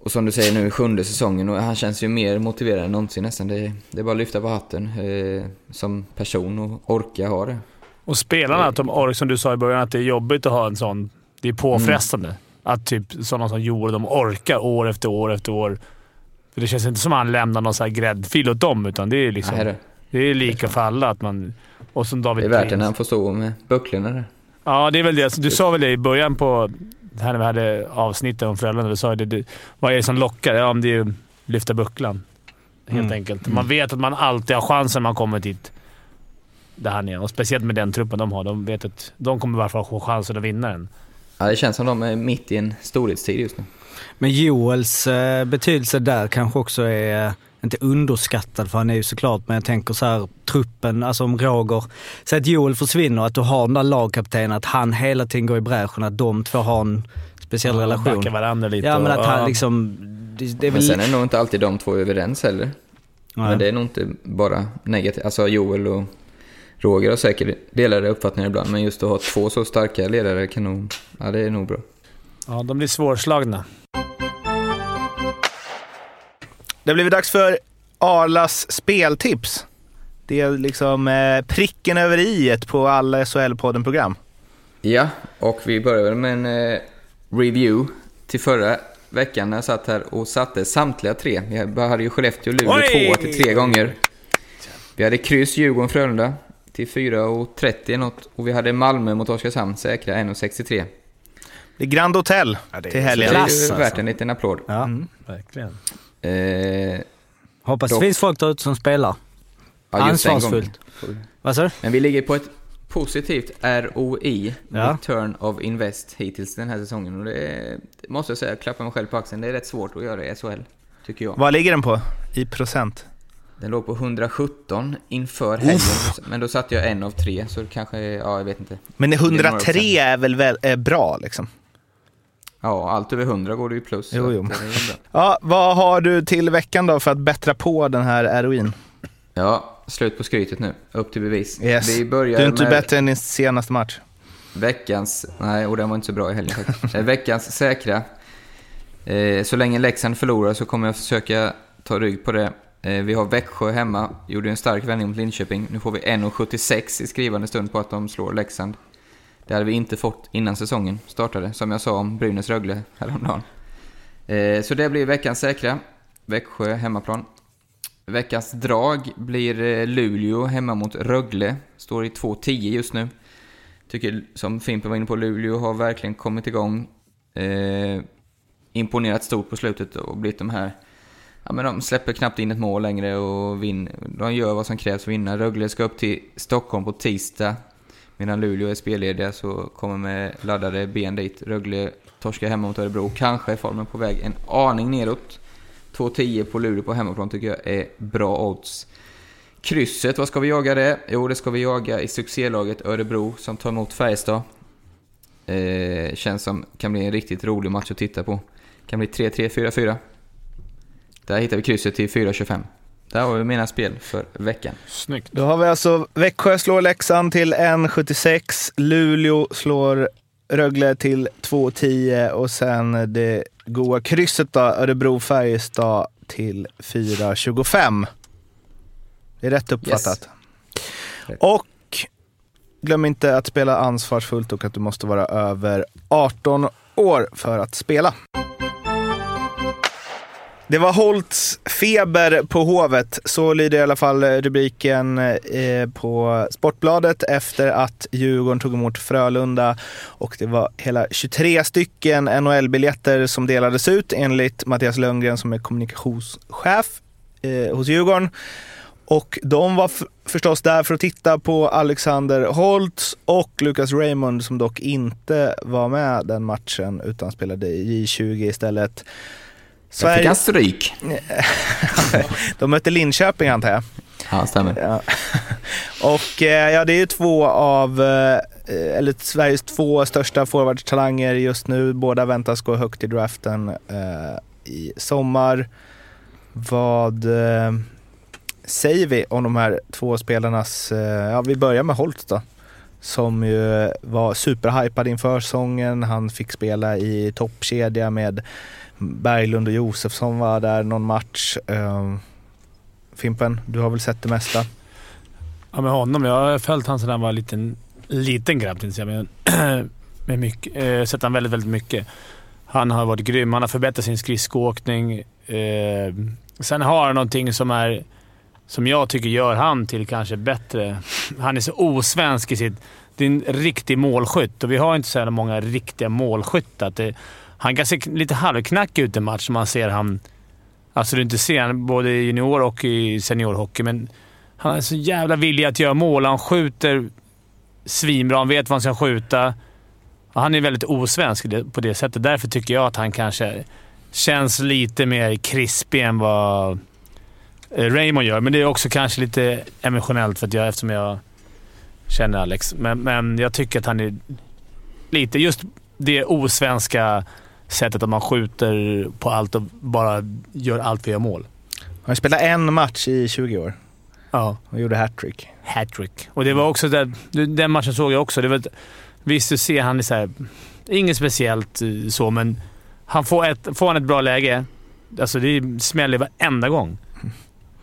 Och som du säger nu, sjunde säsongen och han känns ju mer motiverad än någonsin nästan. Det, det är bara att lyfta på hatten eh, som person och orka ha det. Och spelarna, att de orkar, som du sa i början, att det är jobbigt att ha en sån... Det är påfrestande. Att typ sådana som Joel, de orkar år efter år efter år. För det känns inte som att han lämnar någon så här gräddfil åt dem, utan det är liksom... Nej, det, Det är lika för alla. Att man, och som David det är värt det när han får stå med bucklorna där. Ja, det är väl det. Du sa väl det i början på... Här när vi hade avsnittet om föräldrarna. Du sa det, det, vad är det som lockar? Ja, om det är att lyfta bucklan. Helt Mm. enkelt. Man vet att man alltid har chansen när man kommer dit. Där han är. Och speciellt med den truppen de har. De vet att de kommer i alla fall ha chansen att vinna den. Ja, det känns som de är mitt i en storhetstid just nu. Men Joels eh, betydelse där kanske också är, inte underskattad för han är ju såklart, men jag tänker så här truppen, alltså om Roger, så att Joel försvinner, att du har den där lagkaptenen, att han hela tiden går i bräschen, att de två har en speciell relation. Backar varandra lite. Ja men att och- han liksom, det, det är Men väl... sen är nog inte alltid de två överens heller. Nej. Men det är nog inte bara negativt. Alltså Joel och Roger har säkert delade uppfattningar ibland, men just att ha två så starka ledare kan nog... Ja, det är nog bra. Ja, de blir svårslagna. Det har blivit dags för Arlas speltips. Det är liksom eh, pricken över i på alla SHL-podden-program. Ja, och vi börjar med en eh, review till förra veckan när jag satt här och satte samtliga tre. Vi hade ju Skellefteå och Luleå Oj! 2 till tre gånger. Vi hade kryss Djurgården Frölunda till 4,30 något. Och vi hade Malmö mot Oskarshamn säkra 1,63. Det är Grand Hotel till Det helgen. är Klass, ju alltså. värt en liten applåd. Ja. Verkligen. Eh, Hoppas Dock- det finns folk där ute som spelar. Ja, Ansvarsfullt. Vad sa du? Men vi ligger på ett positivt ROI, Ja. Return of Invest, hittills den här säsongen. Och det, är, det måste jag säga, klappa mig själv på axeln. Det är rätt svårt att göra i SHL, tycker jag. Vad ligger den på i procent? Den låg på 117 inför helgen, men då satte jag en av tre, så det kanske, ja jag vet inte. Men Det är några 103 procent. är väl, väl är bra liksom? Ja, allt över 100 går det ju plus. Jo, jo. Ja, vad har du till veckan då för att bättra på den här ROIn? Ja, slut på skrytet nu. Upp till bevis. Yes. Vi Du börjar är inte med bättre än din senaste match. veckans... Nej, och den var inte så bra i helgen faktiskt. Eh, veckans säkra. Eh, så länge Leksand förlorar så kommer jag försöka ta rygg på det. Eh, vi har Växjö hemma. Gjorde en stark vändning mot Linköping. Nu får vi 1,76 i skrivande stund på att de slår Leksand. Det hade vi inte fått innan säsongen startade, som jag sa om Brynäs-Rögle häromdagen. Eh, så det blir veckans säkra. Växjö hemmaplan. Veckans drag blir eh, Luleå hemma mot Rögle. Står i 2-10 just nu. Tycker, som Fimpen var inne på, Luleå har verkligen kommit igång. Eh, imponerat stort på slutet och blivit de här... Ja, men de släpper knappt in ett mål längre och vin, de gör vad som krävs för att vinna. Rögle ska upp till Stockholm på tisdag. Medan Luleå är spellediga så kommer med laddade ben dit. Rögle torskar hemma mot Örebro. Kanske är formen på väg en aning neråt. 2-10 på Luleå på hemmaplan tycker jag är bra odds. Krysset, vad ska vi jaga det? Jo, det ska vi jaga i succélaget Örebro som tar emot Färjestad. Eh, känns som kan bli en riktigt rolig match att titta på. Kan bli 3-3, 4-4. Där hittar vi krysset till 4-25. Där har vi mina spel för veckan. Snyggt. Då har vi alltså Växjö slår Leksand till 1,76. Luleå slår Rögle till 2,10 och sen det goa krysset då, Örebro-Färjestad till 4,25. Det är rätt uppfattat. Och glöm inte att spela ansvarsfullt och att du måste vara över 18 år för att spela. Det var Holtz feber på Hovet. Så lyder i alla fall eh, rubriken eh, på Sportbladet efter att Djurgården tog emot Frölunda. Och det var hela 23 stycken NHL-biljetter som delades ut enligt Mattias Lundgren som är kommunikationschef eh, hos Djurgården. Och de var förstås där för att titta på Alexander Holtz och Lucas Raymond som dock inte var med den matchen utan spelade i J20 istället. Där fick han stryk. De mötte Linköping antar jag. Ja, stämmer. Ja. Och eh, ja, det är ju två av, eh, eller Sveriges två största forwardstalanger just nu. Båda väntas gå högt i draften eh, i sommar. Vad eh, säger vi om de här två spelarnas, eh, ja vi börjar med Holt då. Som ju var superhypad inför säsongen. Han fick spela i toppkedja med Berglund och Josefsson var där någon match. Ehm, Fimpen, du har väl sett det mesta? Ja, med honom. Jag har följt honom sedan han var en liten, liten grabb, tänkte jag säga, men med mycket. Eh, sett han väldigt, väldigt mycket. Han har varit grym. Han har förbättrat sin skridskoåkning. Eh, sen har han någonting som är som jag tycker gör han till kanske bättre. Han är så osvensk i sitt... Det är en riktig målskytt och vi har inte så här många riktiga målskyttar. Han kan se lite halvknackig ut en match man ser han... Alltså du inte ser han både i junior och i seniorhockey, men han är så jävla villig att göra mål. Han skjuter svinbra. Han vet vad han ska skjuta. Och han är väldigt osvensk på det sättet. Därför tycker jag att han kanske känns lite mer krispig än vad eh, Raymond gör. Men det är också kanske lite emotionellt för att jag, eftersom jag känner Alex. Men, men jag tycker att han är lite... Just det osvenska sättet att man skjuter på allt och bara gör allt för att göra mål. Han spelat en match i 20 år Ja. och gjorde hattrick. hattrick. Och det var också där, den matchen såg jag också. Det var, visst, du ser han är så här, inget speciellt eh, så, men han får, ett, får han ett bra läge, alltså det smäller varenda gång.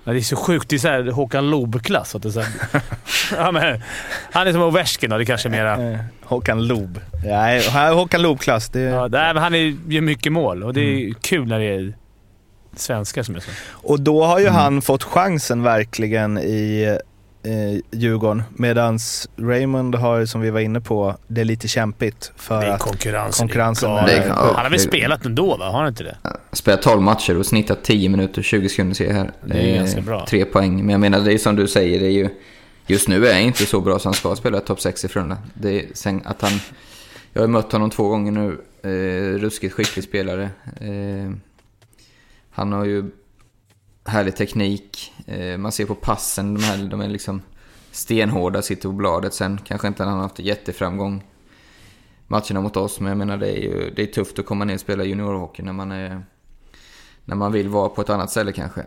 Ja, det är så sjukt. Det är så här Håkan Loob-klass. ja, han är som Ovechkin då, det kanske är mera... Eh, Håkan Loob. Nej, Håkan Loob-klass. Det... Ja, nej, men han är, gör mycket mål och det är kul när det är svenskar som är så. Och då har ju han fått chansen verkligen i eh, Djurgården. Medan Raymond har, som vi var inne på, det är lite kämpigt för Det är att konkurrensen. konkurrensen är är- Det är- ja, Han har väl det- spelat ändå, va? Har han inte det? Spelat 12 matcher och snittat 10 minuter 20 sekunder ser jag här. Det är Eh, ganska bra. Tre poäng. Men jag menar, det är som du säger, det är ju... Just nu är han inte så bra så han ska spela topp 6 i Frölunda. Det är sen att han... Jag har mött honom två gånger nu. Eh, ruskigt skicklig spelare. Eh, han har ju härlig teknik. Eh, man ser på passen, de, här, de är liksom stenhårda, sitter på bladet. Sen kanske inte han har haft jätteframgång matcherna mot oss. Men jag menar det är ju det är tufft att komma ner och spela juniorhockey när man, är, när man vill vara på ett annat ställe kanske.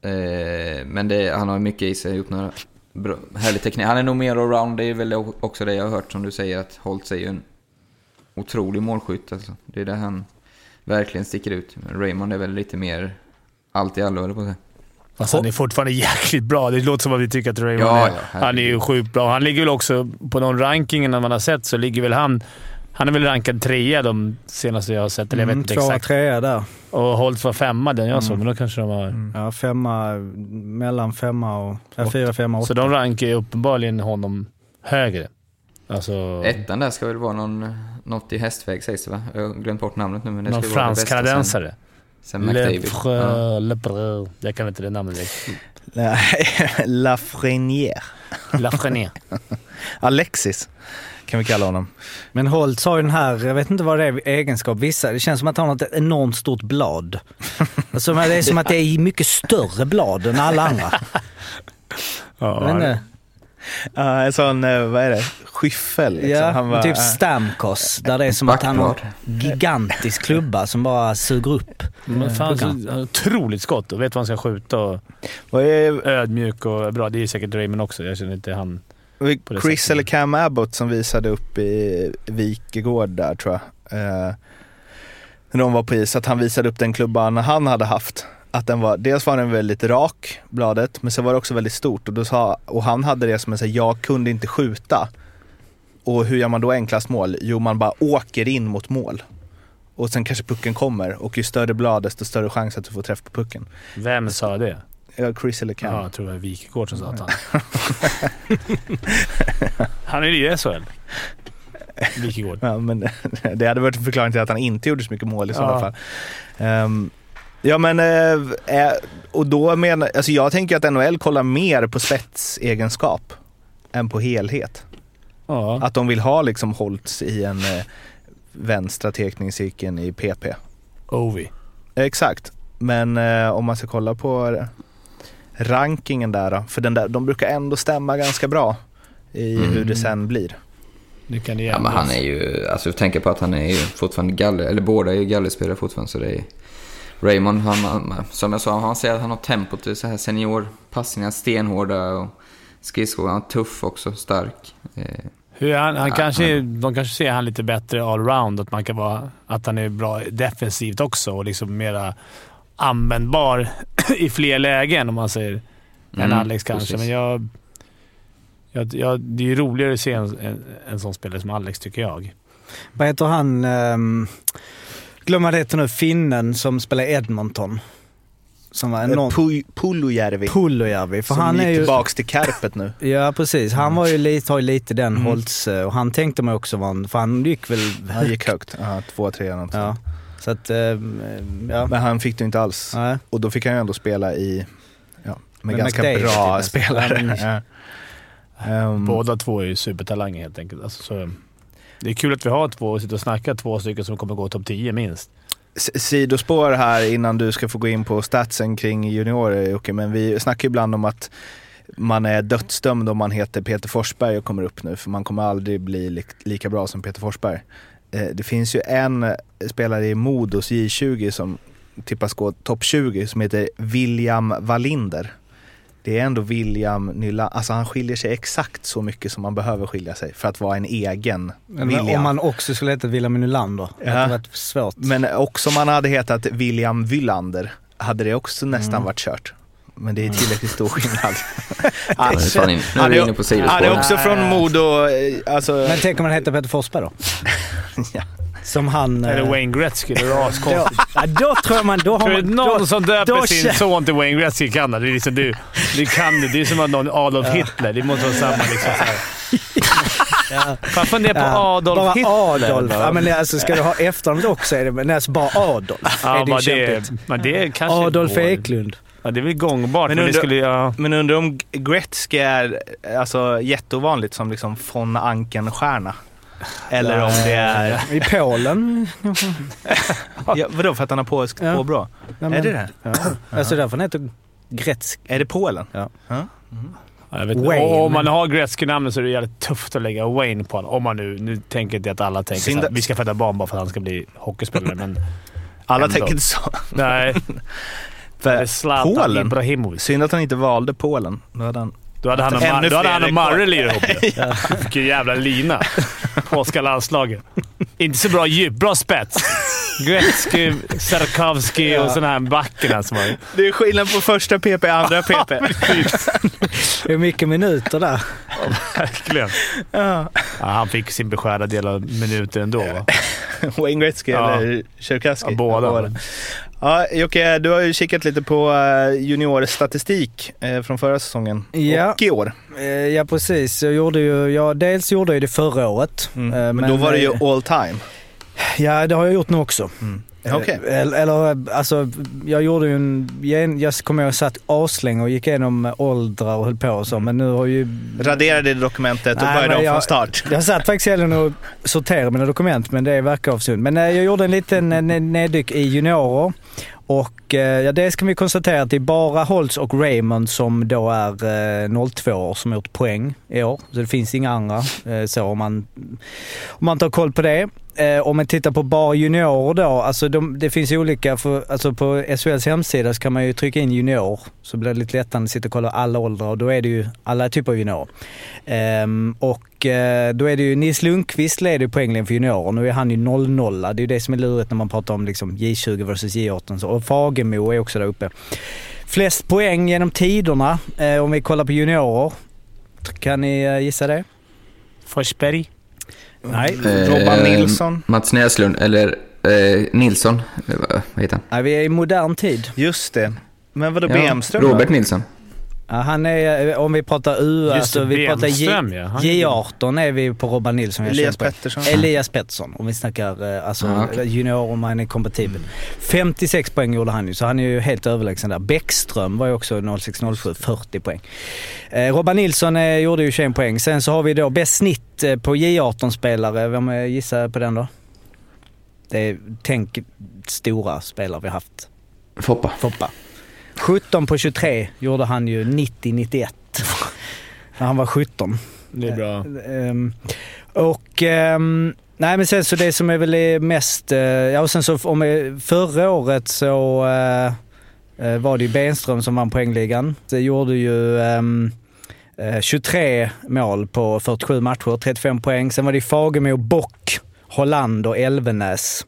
Eh, men det, han har mycket i sig, gjort några bra, härlig teknik. Han är nog mer allround, det är väl också det jag har hört som du säger att Holtz är ju en otrolig målskytt. Alltså. Det är där han verkligen sticker ut. Raymond är väl lite mer allt i allo, eller på att säga. Fast han är fortfarande jäkligt bra. Det låter som att vi tycker att Raymond Ja, är... ja, han är ju sjukt bra. Han ligger väl också... På de rankingen man har sett så ligger väl han... Han är väl rankad trea de senaste jag har sett, eller jag vet Mm, inte tvåa, exakt. trea där. Och Holtz var femma den jag såg, Mm. men då kanske de var... Ja, femma, mellan femma och... Ja, fyra, femma, åtta. Så de rankar ju uppenbarligen honom högre. Alltså... Ettan där ska väl vara någon, något i hästväg sägs det va? Jag har glömt bort namnet nu men det någon ska vara det bästa fransk-kanadensare. Sen, McDavid. Lefre, Lepre. Jag kan inte det namnet direkt. Nej, Lafreniere. Lafreniere. Alexis kan vi kalla honom. Men Holtz har ju den här, jag vet inte vad det är egenskap, vissa, det känns som att han har ett enormt stort blad. Alltså, men det är som att det är mycket större blad än alla andra. Ja, Jag Ja, en sån, eh, vad är det, skyffel. Liksom. Ja, Han var, typ Stamkos, där det är som att han har Backblad. gigantisk klubba som bara suger upp. Men fan, så, otroligt skott och vet vad han ska skjuta och vad är, ödmjuk och bra. Det är säkert Raymond också. Jag känner inte han... Chris sättet. eller Cam Abbott som visade upp i Wikegård där tror jag. Eh, när de var på is, att han visade upp den klubban han hade haft. Att den var, dels var den väldigt rak, bladet, men så var det också väldigt stort. Och, då sa, och han hade det som en såhär, jag kunde inte skjuta. Och hur gör man då enklast mål? Jo, man bara åker in mot mål. Och sen kanske pucken kommer och ju större blad desto större chans att du får träff på pucken. Vem sa det? Ja, Chris eller Cam. Ja, jag tror det var Wikegård som sa att han... han är ju i SHL. Wikegård. Ja, men det hade varit en förklaring till att han inte gjorde så mycket mål i sådana Ja. fall. Ehm, ja men, eh, eh, och då menar, alltså jag tänker att NHL kollar mer på spetsegenskap än på helhet. Ja. Att de vill ha liksom Holtz i en eh, vänstra tekningscirkeln i PP. Ovi. Exakt, men eh, om man ska kolla på rankingen där då, för den där, de brukar ändå stämma ganska bra i Mm. hur det sen blir. Nu kan det Ja men han är ju, alltså tänker på att han är ju fortfarande galler, eller båda är ju gallerspelare fortfarande så det är Raymond, han, han, som jag sa, han säger att han har tempot i så här seniorpassningar, stenhårda och skridskor. Han är tuff också, stark. Eh, Hur är han, han Ja, kanske, De kanske ser han lite bättre allround, att, man kan vara, att han är bra defensivt också och liksom mera användbar i fler lägen om man säger, än Mm, Alex kanske. precis. Men jag, jag, jag, det är ju roligare att se en, en, en sån spelare som Alex, tycker jag. Vad heter han, um, glömmer vad det nu, finnen som spelar Edmonton? Som var Eh, enormt... Pu- Pullojärvi. Pullojärvi. För som han gick är ju... tillbaks till Kärpet nu. Ja precis, han var ju lite, har ju lite den Mm. Holtz, eh, och han tänkte man också var en, för han gick väl Han gick högt. Ja, två, tre eller något Ja. Så att, eh, ja. Men han fick det inte alls. Nej. Och då fick han ju ändå spela i, ja, med, Med ganska McDavid, bra typ. spelare. Ja, men-. Ehm, Båda två är ju supertalanger helt enkelt. Alltså, så, det är kul att vi har två och sitter och snackar två stycken som kommer gå topp 10 minst. s- Sidospår här innan du ska få gå in på statsen kring juniorer Jocke, men vi snackar ibland om att man är dödsdömd om man heter Peter Forsberg och kommer upp nu, för man kommer aldrig bli li- lika bra som Peter Forsberg. Eh, Det finns ju en eh, spelare i Modos J20 som tippas gå topp 20 som heter William Wallinder. Det är ändå William Nylander, alltså han skiljer sig exakt så mycket som man behöver skilja sig för att vara en egen Men William. om man också skulle heta William Nylander, det Ja. hade varit svårt. Men också om man hade hetat William Wylander hade det också nästan Mm. varit kört. Men det är tillräckligt stor skillnad. Ja, nu är Han vi är- inne på Han är sidospår. också från Modo, eh, alltså... Men tänk om man heter Peter Forsberg då? ja, som han... Eller eh, Wayne Gretzky. Det är då, askonstigt. ja, då tror jag man... Då har man någon då, som då döper sin känner- son till Wayne Gretzky kan det? Det är liksom du. Du kan det. Det är som att någon Adolf Hitler. Det måste vara samma liksom. Så här. Ja. Fan, fundera på Ja, Adolf bara Hitler. Adolf. Ja, men alltså, ska du ha efternamnet också är det men alltså bara Adolf. Ja, är det det, men det kanske Adolf går. Eklund. Ja, det är väl gångbart, Men men, undrar- skulle... Ja. Men undrar om Gretzky är alltså, jätteovanligt som liksom von Anken-stjärna? Eller om det är... I Polen. Ja, vadå, för att han har polskt Ja. påbrå? Ja, Är det det? Ja. Alltså därför han heter Gretzky. Är det Polen? Ja. Jag vet, inte. Wayne. Och Om man har Gretzky-namnet så är det jävligt tufft att lägga Wayne på honom. Om man nu... Nu tänker inte att alla tänker att- här, vi ska föda barn bara för att han ska bli hockeyspelare, men... Alla Ändå. tänker inte så. Nej. Det är För Zlatan Polen? Ibrahimovic. Synd att han inte valde Polen. Då hade han... Då hade han och, Mar- Marre lirat ihop det. Vilken jävla lina. Polska landslaget. Inte så bra djup. Bra spets. Gretzky, Sarkovsky och sådana här backarna som var... Det är skillnad på första PP och andra PP. Det är mycket minuter där. Verkligen. ja. Ja, han fick sin beskärda del av minuter ändå. Va? Wayne Gretzky Ja. eller Tjerkaski? Ja, båda. Ja, Jocke, du har ju kikat lite på eh, juniorstatistik eh, från förra säsongen Ja. och i år. Eh, Ja precis. Jag gjorde ju, jag, dels gjorde jag det förra året. Mm. eh, Men, då var det ju all time. Ja det har jag gjort nu också. Eh, Okej. Eller, alltså, jag gjorde ju en... Jag kommer ihåg jag satt aslänge och gick igenom åldrar och höll på och så, men nu har ju... Raderade det dokumentet och Nej, började men om från start. Jag satt faktiskt helgen och sorterade mina dokument, men det verkar avsund. Men jag gjorde en liten ned- neddyk i juniorer. Och eh, ja, dels kan vi konstatera att det är bara Holtz och Raymond som då är eh, 02 år som har gjort poäng i år. Så det finns inga andra eh, så om man, om man tar koll på det. Eh, om man tittar på bara juniorer då, alltså de, det finns ju olika, för, alltså på SHLs hemsida så kan man ju trycka in junior så blir det lite lättare att sitta och kolla alla åldrar och då är det ju alla typer av juniorer. Ehm, och eh, då är det ju Nils Lundqvist leder ju poängligen för juniorer. Nu är han ju 0-0. Det är ju det som är lurigt när man pratar om liksom J20 versus J18. Så. Och Fagemo är också där uppe. Flest poäng genom tiderna eh, om vi kollar på juniorer. Kan ni eh, gissa det? Forsberg. Nej. Robban Eh, Nilsson. Mats Näslund, eller eh, Nilsson. Eh, vad- heter han? Nej, vi är i modern tid. Just det. Men vadå Ja, Bemström? Robert Nilsson. Ja, han är, eh, om vi pratar U, Just alltså vi pratar J, Bemström, ja. Han- J18 är vi på Robban Nilsson. Elias. Pettersson. Elias Pettersson, om vi snackar eh, alltså, Ja, okej. junior om han är kompatibel. 56 poäng gjorde han ju, så han är ju helt överlägsen där. Bäckström var ju också 06-07, 40 poäng. Eh, Robban Nilsson eh, gjorde ju 21 poäng. Sen så har vi då bäst snitt eh, på J18-spelare. Vem gissar på den då? Det är, tänk stora spelare vi haft. Foppa. Foppa. 17 på 23 gjorde han ju 90-91. När han var 17. Det är bra. Ehm, och ehm, nej men sen så det som är väl mest, eh, ja och sen så om eh, förra året så eh, var det ju Benström som vann poängligan. Det gjorde ju ehm, eh, 23 mål på 47 matcher, 35 poäng. Sen var det Fagemo, Bock, Holland och Elvenäs.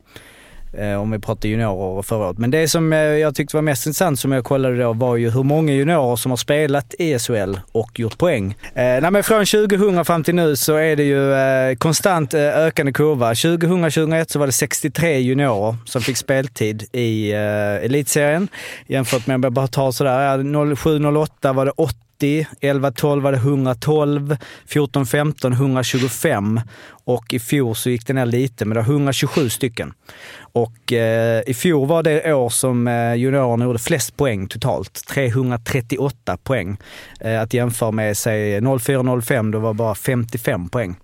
Eh, om vi pratar juniorer förra året. Men det som eh, jag tyckte var mest intressant som jag kollade då var ju hur många juniorer som har spelat i SHL och gjort poäng. Eh, nej, men från 2000 fram till nu så är det ju eh, konstant eh, ökande kurva. 2000-2001 så var det 63 juniorer som fick speltid i eh, elitserien. Jämfört med, om jag bara tar sådär, 07-08 var det 8 90, 11-12 var det 112, 14-15 125 och i fjol så gick det ner lite, men det var 127 stycken. Och eh, i fjol var det år som eh, juniorerna gjorde flest poäng totalt, 338 poäng. Eh, att jämföra med säg 04-05, då var bara 55 poäng.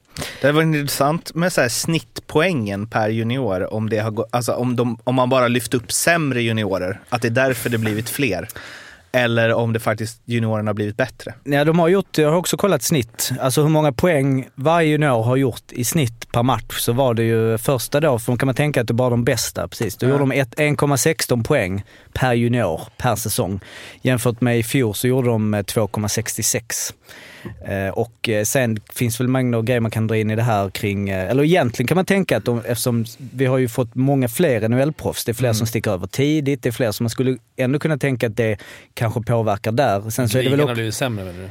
Det var intressant med så här snittpoängen per junior, om, det har alltså om, de, om man bara lyft upp sämre juniorer, att det är därför det blivit fler. Eller om det faktiskt juniorerna har blivit bättre. Ja, de har gjort, jag har också kollat snitt, alltså hur många poäng varje junior har gjort i snitt per match. Så var det ju första då, för då kan man tänka att det var de bästa, precis. Då Ja. gjorde de ett- 1,16 poäng per junior per säsong. Jämfört med i fjol så gjorde de eh, 2,66. Eh, och eh, sen finns väl mängder av grejer man kan dra in i det här kring, eh, eller egentligen kan man tänka att de, eftersom vi har ju fått många fler NHL-proffs, det är fler som sticker över tidigt, det är fler som man skulle ändå kunna tänka att det kanske påverkar där. Sen så är det väl Ligan också, har blivit sämre menar du?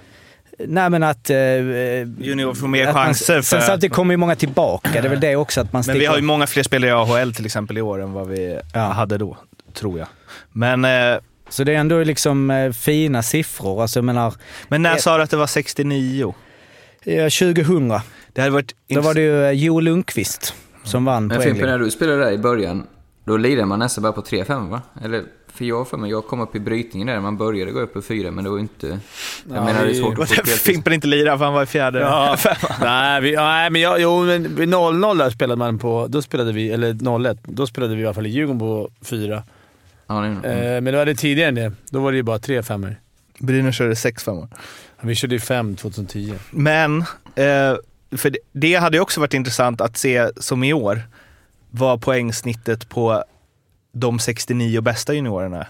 Nej men att... Eh, Junior får mer att man- chanser. Sen samtidigt kommer ju många tillbaka. Det är väl det också att man men sticker... vi har ju många fler spelare i AHL till exempel i år än vad vi Ja. hade då, tror jag. Men, eh, Så det är ändå liksom eh, fina siffror. Alltså jag menar, men när Eh, sa du att det var 69? eh, 2000, Det hade varit då var det ju eh, Jo Lundqvist som vann Men Fimpen, när du spelade där i början, då lirade man nästan bara på 3-5 va? Eller, för jag för mig, jag kom upp i brytningen där, man började gå upp på 4 men det var ju inte... Jag Ja, menar, det är svårt att få speltid. Fimpen inte lira för han var i fjärde. Ja. nej, vi, nej, men jag, jo, men vid 0-0 där spelade man på... Då spelade vi, eller 0-1, då spelade vi i alla fall i Djurgården på 4. Ja, det är, mm. Eh, men det var det tidigare än det. Då var det ju bara 3 femmor. Brynäs körde 6 år. Vi körde ju 5 2010. Men, eh, för det, det hade ju också varit intressant att se, som i år, vad poängsnittet på de 69 bästa juniorerna.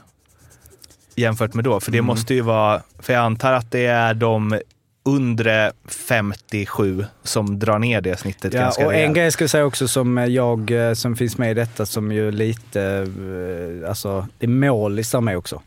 Jämfört med då. För det måste ju vara, för jag antar att det är de undre 57 som drar ner det snittet Ja, ganska och en rejält. grej ska jag säga också som jag, eh, som finns med i detta, som ju lite, eh, alltså det är målisar med också.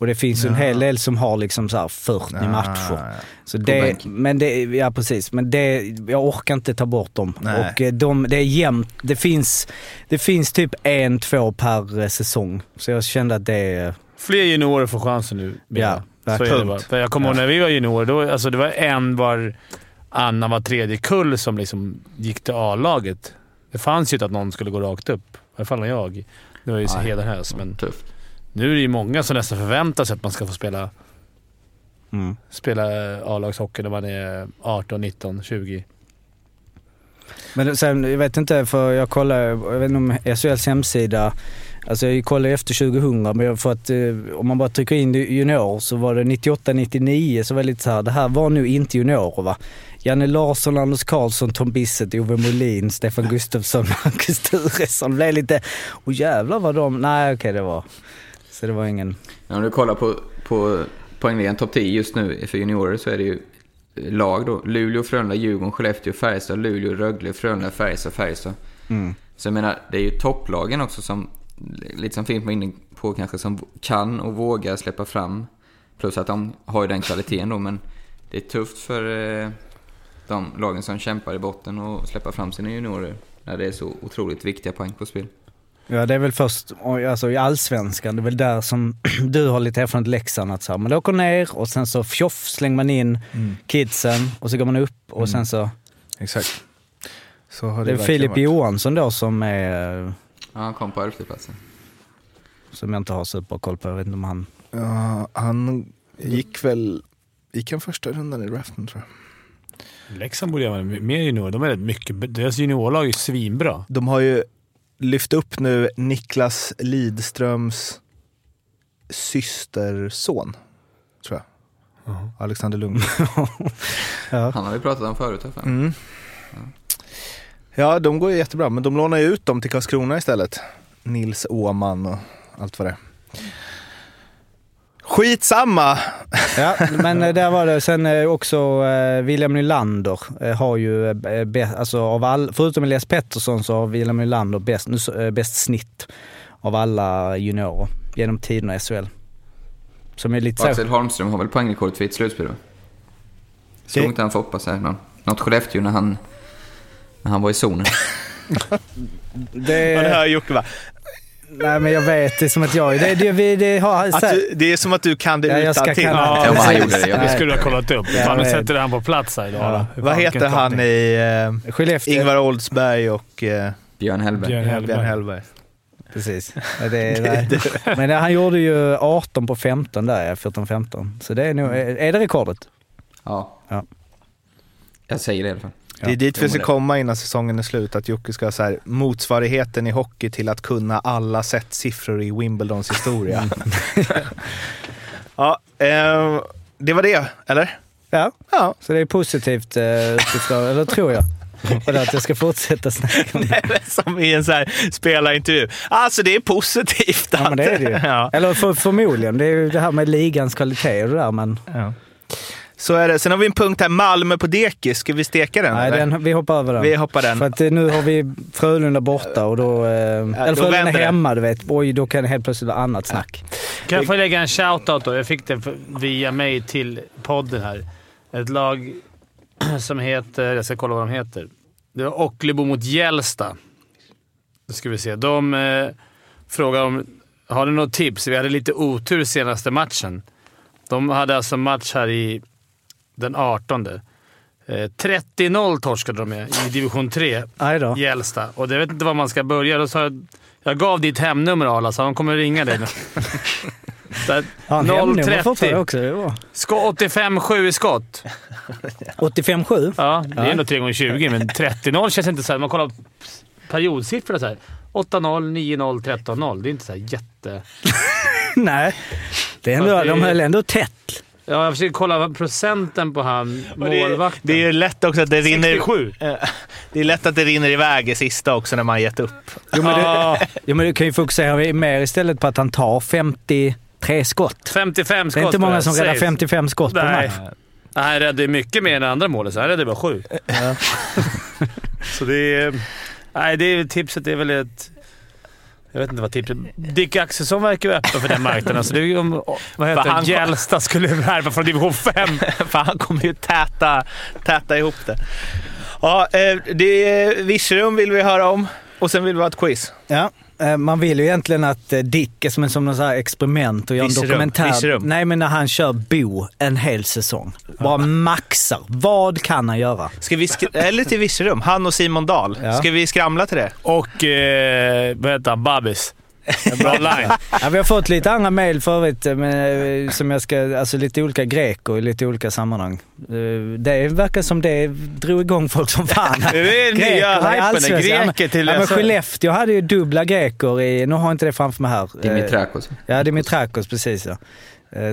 Och det finns ju en Ja. hel del som har liksom så här 40 Ah, matcher. Så det, men det, ja precis, men det, jag orkar inte ta bort dem. Nej. Och eh, de, det är jämnt, det finns, det finns typ en, två per säsong. Så jag kände att det är, Fler juniorer får chansen nu. Ja, Så är det bara. Jag kommer ihåg när vi var juniorer, då, alltså det var en var annan var tredje kull som liksom gick till A-laget. Det fanns ju inte att någon skulle gå rakt upp. I alla fall när jag. Det var ju så hedenhös, men Tufft. nu är det ju många som nästan förväntar sig att man ska få spela, mm. spela A-lagshockey när man är 18, 19, 20. Men sen, jag vet inte, för jag kollade, jag vet inte om SHLs hemsida, alltså jag kollade efter 2000, men jag- för att eh, om man bara trycker in junior så var det 98-99 så var det lite så här, det här var nog inte juniorer va. Janne Larsson, Anders Karlsson, Tom Bissett, Ove Molin, Stefan Gustafsson, Marcus Turesson. blev lite, åh jävlar vad de, nej okej det var, så det var ingen, Ja, om du kollar på, på poängligan topp 10 just nu för juniorer så är det ju lag då. Luleå, Frölunda, Djurgården, Skellefteå, Färjestad, Luleå, Rögle, Frölunda, Färjestad, Färjestad. mm. Så jag menar, det är ju topplagen också som, lite som Fimpen var inne på kanske, som kan och vågar släppa fram. Plus att de har ju den kvaliteten då, men det är tufft för eh, de lagen som kämpar i botten och släppa fram sina juniorer när det är så otroligt viktiga poäng på spel. Ja det är väl först, alltså i allsvenskan, det är väl där som du har lite erfarenhet Leksand att så här, man åker ner och sen så fjoff slänger man in kidsen och så går man upp och sen så... Exakt. Så har det, Det är Filip varit. Johansson då som är, Ja, han kom på elfte platsen. som jag inte har superkoll på, jag vet inte om han... Ja, han gick väl, gick han första rundan i draften tror jag. Leksand borde göra mer juniorer. De är rätt mycket... Deras juniorlag är ju svinbra. De har ju lyft upp nu Niklas Lidströms systerson, tror jag. Alexander Lundgren. Ja. Han har vi pratat om förut. Mm. Ja, de går ju jättebra, men de lånar ju ut dem till Karlskrona istället. Nils Åman och allt vad det är. Skitsamma! Ja, men eh, där var det sen eh, också eh, William Nylander har ju, alltså av all, förutom Elias Pettersson så har William Nylander bäst, bäst snitt av alla juniorer genom tiderna i SHL. Som är lite så... Axel Holmström har väl poängrekordet för ett slutspel Det- inte han Foppa så här, någon, något Skellefteå när han, han var i zonen? Det, Man hör Jocke bara, nej men jag vet, det är som att jag... Det, det, det, det har... att du, det är som att du kan det Ja, jag utan ska till. kan- Ja, men han gjorde det. Jag Det skulle du ha kollat upp. Ja, Fan, nu sätter han på plats här idag. Ja. Vad heter han i eh, Skellefteå. Ingvar Oldsberg och eh, Björn Hellberg. Björn Hellberg. Björn Hellberg? Precis. Ja, Det nej. Men han gjorde ju 18 på 15 där, ja, 14-15. Så det är nog... Är det rekordet? Ja. Ja. Jag säger det i alla fall. Det är dit vi ska komma innan säsongen är slut, att Jocke ska ha så här, motsvarigheten i hockey till att kunna alla siffror i Wimbledons historia. ja, eh, det var det, eller? Ja. Ja. Så det är positivt eh, utifrån, eller tror jag. Och det att jag ska fortsätta snacka om det. Som i en så här spelarintervju. Alltså det är positivt. Ja, men det är det ju. ja. Eller för, förmodligen. Det är ju det här med ligans kvalitet och det där, men... Ja. Så är det. Sen har vi en punkt här, Malmö på dekis. Ska vi steka den? Nej, eller? den, vi hoppar över den. Vi hoppar den. För att eh, nu har vi Frölunda borta och då... Eh, eller då Frölunda det. hemma, du vet. Oj, då kan det helt plötsligt vara annat snack. Kan jag få lägga en shoutout då? Jag fick det för- via mig till podden här. Ett lag som heter... Jag ska kolla vad de heter. Det var Ockelbo mot Gällsta. Då ska vi se. De eh, frågar om... Har ni något tips? Vi hade lite otur senaste matchen. De hade alltså match här i den 18. Eh, 30-0 torskade de med i division 3. Aj då. Gällsta. Och jag vet inte var man ska börja. Då sa jag, jag gav ditt hemnummer Arla, så de kommer ringa dig nu. Ja, han hemnummer fortfarande 030. också. Det var. Ska 85-7 i skott. 85-7. Ja, det är ändå 3 gånger 20 men 30-0 känns inte så här. Man kollar periodsiffrorna så här. 8-0, 9-0, 13-0. Det är inte så här jätte... Nej. Det är ändå, det de höll ändå tätt. Ja, jag försöker kolla procenten på han målvakten. Det är ju lätt också att det rinner... 67. Eh, Det är lätt att det rinner iväg i sista också när man gett upp. Jo, men, Ja, du, jo, men du kan ju fokusera mer istället på att han tar 53 skott. 55 skott. Det är inte på många som räddar Saves. 55 skott på Nej. match. Han räddade mycket mer än andra målet, så han räddade bara sju. så det är... Nej, det är, tipset är väl ett... Jag vet inte vad tipset Dick Axelsson verkar ju öppen för den marknaden. Så det är ju om vad heter han-? Gällsta skulle värva från division 5. För han kommer ju täta, täta ihop det. Ja, eh, det är Virserum vill vi höra om och sen vill vi ha ett quiz. Ja. Eh, Man vill ju egentligen att eh, Dick är som en som någon så här experiment och gör en dokumentär. Virserum. Nej, men när han kör Bo en hel säsong. Bara maxar. Vad kan han göra? Ska vi sk- eller till Virserum, han och Simon Dahl. Ja. Ska vi skramla till det? Och eh, vad heter han? Babis. En bra line. Ja, vi har fått lite andra mejl förut, eh, men, eh, som jag ska, alltså lite olika greker i lite olika sammanhang. Eh, Det verkar som det drog igång folk som fan. Det är nya hypen. Ja, Greker till... Ja, men Skellefteå hade ju dubbla greker i, nu har jag inte det framför mig här. Dimitrakos. Ja, Dimitrakos, precis ja.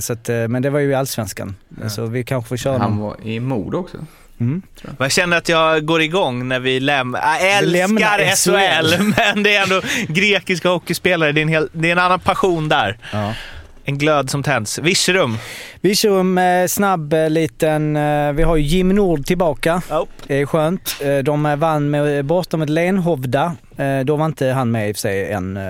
Så att, men det var ju i Allsvenskan. Så vi kanske får köra Han var i mod också. Mm. Jag känner att jag går igång när vi lämnar... Jag Vi lämnar älskar SHL. SHL, men det är ändå grekiska hockeyspelare. Det är en, hel, det är en annan passion där. Ja. En glöd som tänds. Virserum. Vi kör med snabb eh, liten, eh, vi har ju Jim Nord tillbaka. Oh. Det är skönt. Eh, De eh, vann med, borta med Lenhovda. Eh, Då var inte han med i och för sig än. eh,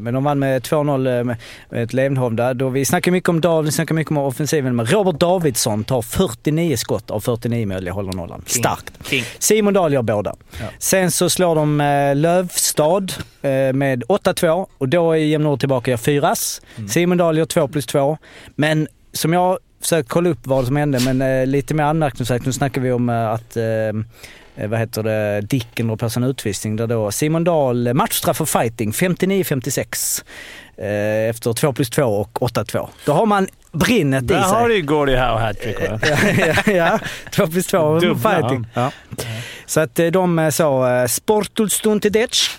Men de vann med 2-0 med med ett Lenhovda. Då vi snackar mycket om David, vi snackar mycket om offensiven. Men Robert Davidsson tar 49 skott av 49 möjliga, håller nollan. Starkt. King. Simon Dahl gör båda. Sen så slår de eh, Lövstad eh, med 8-2 och då är Jim Nord tillbaka och gör fyras. Simon Dahl gör 2 plus 2. Men som jag försökt kolla upp vad som hände, men eh, lite mer anmärkningsvärt. Nu snackar vi om eh, att eh, eh, vad heter det, Dicken sig en utvisning där då Simon Dahl, eh, matchstraff för fighting 59-56 eh, efter 2 plus 2 och 8-2. Då har man brinnet i Där sig. har du ju Gordy Howe hattrick va? ja, ja, 2 plus 2 Dubbla, fighting. Ja. Så att eh, de eh, sa eh, Sportul Stuntidec,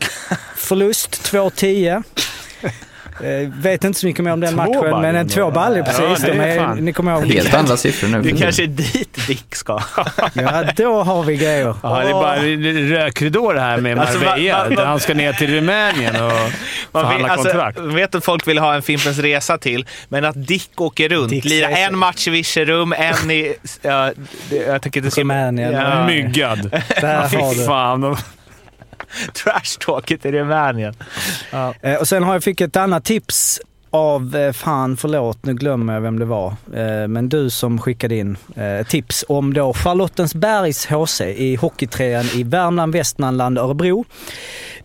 förlust 2-10. Eh, vet inte så mycket mer om den Två matchen, men baljor en två Ja, precis. det är ni kommer ihåg Helt andra siffror nu. Det kanske är dit Dick ska. Ja, då har vi grejer. Ja, det är bara rökridå det här med Alltså, Marbella. va- va- han ska ner till Rumänien och Man förhandla vill, alltså, kontrakt. jag vet att folk vill ha en Fimpens Resa till, men att Dick åker runt, Dicks lirar en match i Virserum, en i... Ja, det, jag tänker inte Rumänien. Ja, Myggad. Där har du. fan. Trashtalket, i Rumänien. Ja. Eh, och sen har jag fick ett annat tips av, eh, fan förlåt, nu glömmer jag vem det var. Eh, men du som skickade in tips om då Charlottensbergs HC i Hockeytrean i Värmland, Västmanland, Örebro.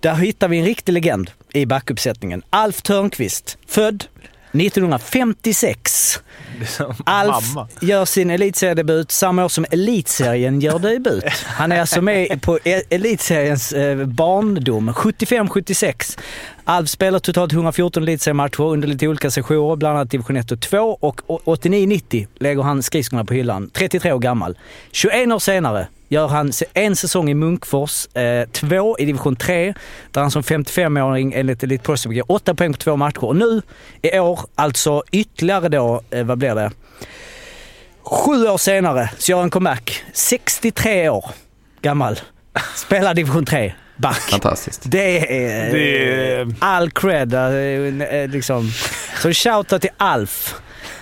Där hittar vi en riktig legend i backuppsättningen. Alf Törnqvist, född 1956. Det är som Alf mamma. gör sin elitseriedebut samma år som elitserien gör debut. Han är alltså med på e- elitseriens eh, barndom, 75-76. Alf spelar totalt 114 elitseriematcher under lite olika sessioner, bland annat division 1 och 2 och 89-90 lägger han skridskorna på hyllan, 33 år gammal. 21 år senare gör han en säsong i Munkfors, eh, två i division 3, där han som 55-åring enligt Elite Prospect ger 8 poäng på två matcher. Och nu i år, alltså ytterligare då, eh, vad blir det? Sju år senare så gör han comeback. 63 år gammal. Spelar division 3. Back. Fantastiskt. Det är, Det är- all cred. eh, eh, Liksom. Så shoutout till Alf.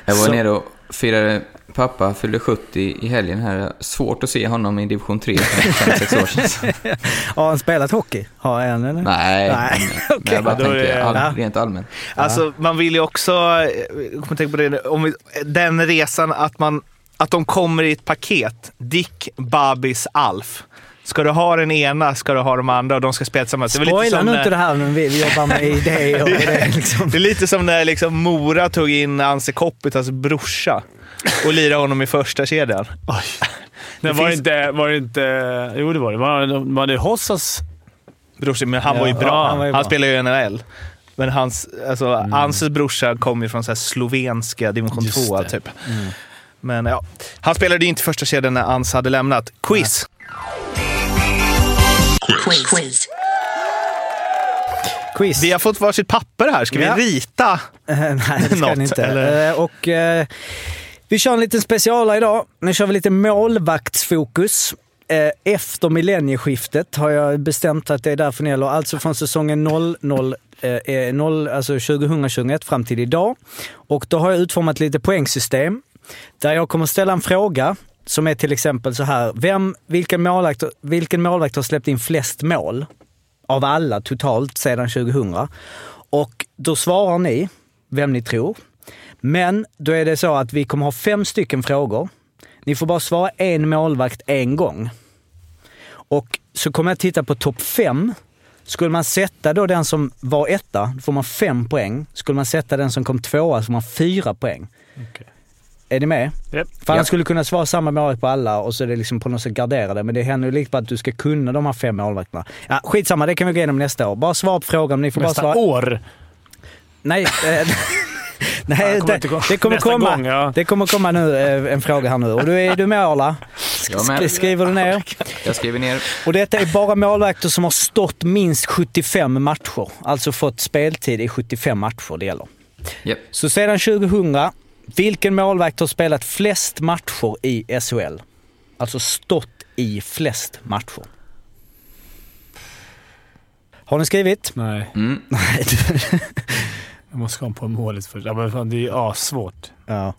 Jag var Så- nere och firade pappa, fyllde 70 i helgen här. Svårt att se honom i division 3 för 5-6 år sedan. Har han spelat hockey? Har han eller? Nej, Nej, men, men jag bara det- tänker all, ja. rent allmänt. Alltså, man vill ju också... Jag kommer tänka på det, om vi, den resan att man... att de kommer i ett paket. Dick, Babis, Alf. Ska du ha den ena ska du ha de andra och de ska spela tillsammans. Det Spoila nu inte det här nu. Vi, vi jobbar med idéer det är liksom... Det är lite som när liksom Mora tog in Anse Kopitas brorsa och lirade honom i första kedjan. Oj. Nej, var, finns- det inte, var det inte... Jo, det var det. Var, var det Hossas? Brorsa, men han Ja, var ju ja, bra. han han, var ju bra. spelar ju i NHL. Men hans, alltså, Mm. Anses brorsa kom ju från så slovenska division Just 2 det. typ. Men ja, han spelade ju inte första kedjan när Ans hade lämnat. Quiz! Quiz. Quiz. Vi har fått varsitt papper här. Ska Ja. vi rita? Eh, Nej, det ska Något, ni inte. eller? Eh, Och, eh, vi kör en liten specialare idag. Nu kör vi lite målvaktsfokus. Eh, efter millennieskiftet har jag bestämt att det är därför det gäller. Alltså från säsongen 00, eh, eh, 0, alltså 2021 fram till idag. Och då har jag utformat lite poängsystem där jag kommer ställa en fråga som är till exempel så här. Vem, vilken, målvakt, vilken målvakt har släppt in flest mål av alla totalt sedan 2000? Och då svarar ni vem ni tror. Men då är det så att vi kommer ha fem stycken frågor. Ni får bara svara en målvakt en gång. Och så kommer jag titta på topp fem. Skulle man sätta då den som var etta, då får man fem poäng. Skulle man sätta den som kom tvåa så får man fyra poäng. Okay. Är ni med? Japp. För han skulle kunna svara samma målvakt på alla och så är det liksom på något sätt garderade. Men det händer ju lite på att du ska kunna de här fem målvakterna. Ja, skitsamma, det kan vi gå igenom nästa år. Bara svara på frågan. Ni får Nästa bara svara. år. Nej, eh, nej kommer det, det, kommer komma, gång, ja. det kommer komma nu eh, en fråga här nu. Och du är du med Arla? Sk- Skriver du ner? Jag skriver ner. Och detta är bara målvakter som har stått minst 75 matcher. Alltså fått speltid i 75 matcher det gäller. Japp. Så sedan 2000, vilken målvakt har spelat flest matcher i SHL? Alltså stått i flest matcher. Har ni skrivit? Nej, Mm. Nej. jag måste komma på målet först. Ja, men fan, det är ju assvårt. ja.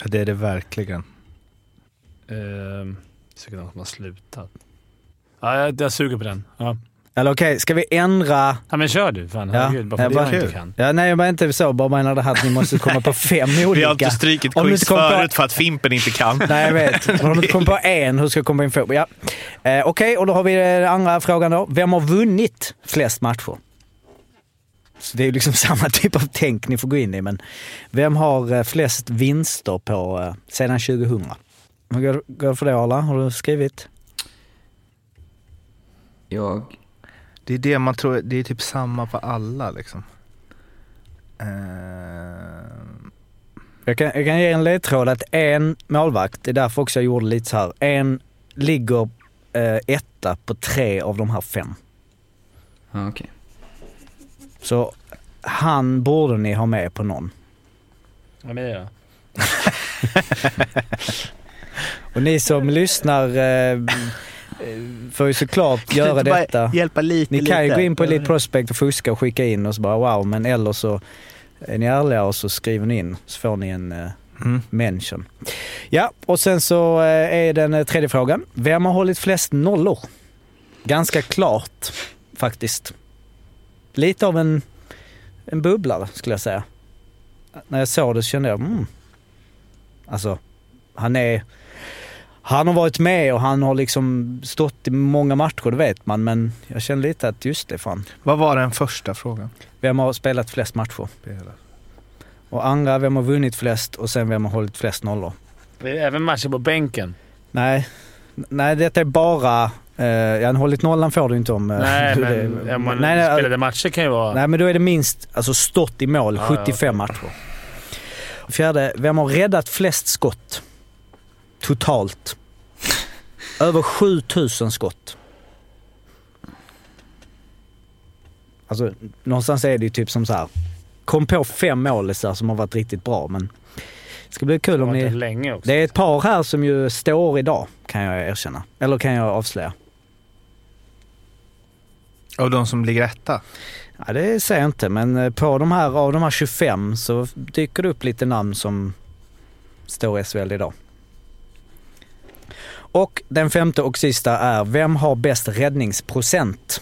Ja, det är det verkligen. Ehm, säkert någon som har slutat. Ja, jag, jag suger på den. Ja. Eller okej, ska vi ändra... ja, men kör du. Fan, Ja, herregud. Bara ja, för det bara jag inte kan. Ja, nej, jag menar inte så. Bara menar det här att ni måste komma på fem olika. Vi har inte strykit Om quiz kommer på- förut för att Fimpen inte kan. Nej, jag vet. Men om du inte kommer på en, hur ska jag komma på en få? Ja. Eh, Okej, och då har vi den andra frågan då. Vem har vunnit flest matcher? Så det är ju liksom samma typ av tänk ni får gå in i, men vem har eh, flest vinster på eh, sedan 2000? Hur går går det för dig Arla? Har du skrivit? Jag... Det är det man tror, det är typ samma på alla liksom. Eh, Jag kan, jag kan ge en ledtråd att en målvakt, det är därför också jag gjorde lite så här. En ligger eh, etta på tre av de här fem. Ja, okej. Så han borde ni ha med på någon. Ja, men det gör jag. Och ni som lyssnar eh, får ju såklart göra detta. Hjälpa lite, Ni kan ju lite. gå in på Elite Prospect och fuska och skicka in och så bara wow, men eller så är ni ärliga och så skriver ni in så får ni en eh, Mm. mention. Ja, och sen så eh, är den eh, tredje frågan. Vem har hållit flest nollor? Ganska klart faktiskt. Lite av en, en bubblare skulle jag säga. När jag såg det så kände jag, mm. Alltså, han är... Han har varit med och han har liksom stått i många matcher, det vet man. Men jag känner lite att just det fan. Vad var den första frågan? Vem har spelat flest matcher? Och andra, vem har vunnit flest? Och sen vem har hållit flest nollor? Det är även matcher på bänken. Nej, nej detta är bara... Eh, ja, hållit nollan får du inte om... eh, Nej, men det- man nej, nej, spelade matcher kan ju vara... Nej, men då är det minst alltså stått i mål, Ja, ja, 75 matcher. Fjärde, vem har räddat flest skott? Totalt. Över 7000 skott. Alltså, någonstans är det ju typ som så här. Kom på fem målisar som har varit riktigt bra, men det ska bli kul Det om ni... länge också. Det är ett par här som ju står idag, kan jag erkänna. Eller kan jag avslöja. Och de som ligger etta? Ja, det säger jag inte, men eh, på de här, av de här 25 så dyker det upp lite namn som står i SHL idag. Och den femte och sista är, vem har bäst räddningsprocent?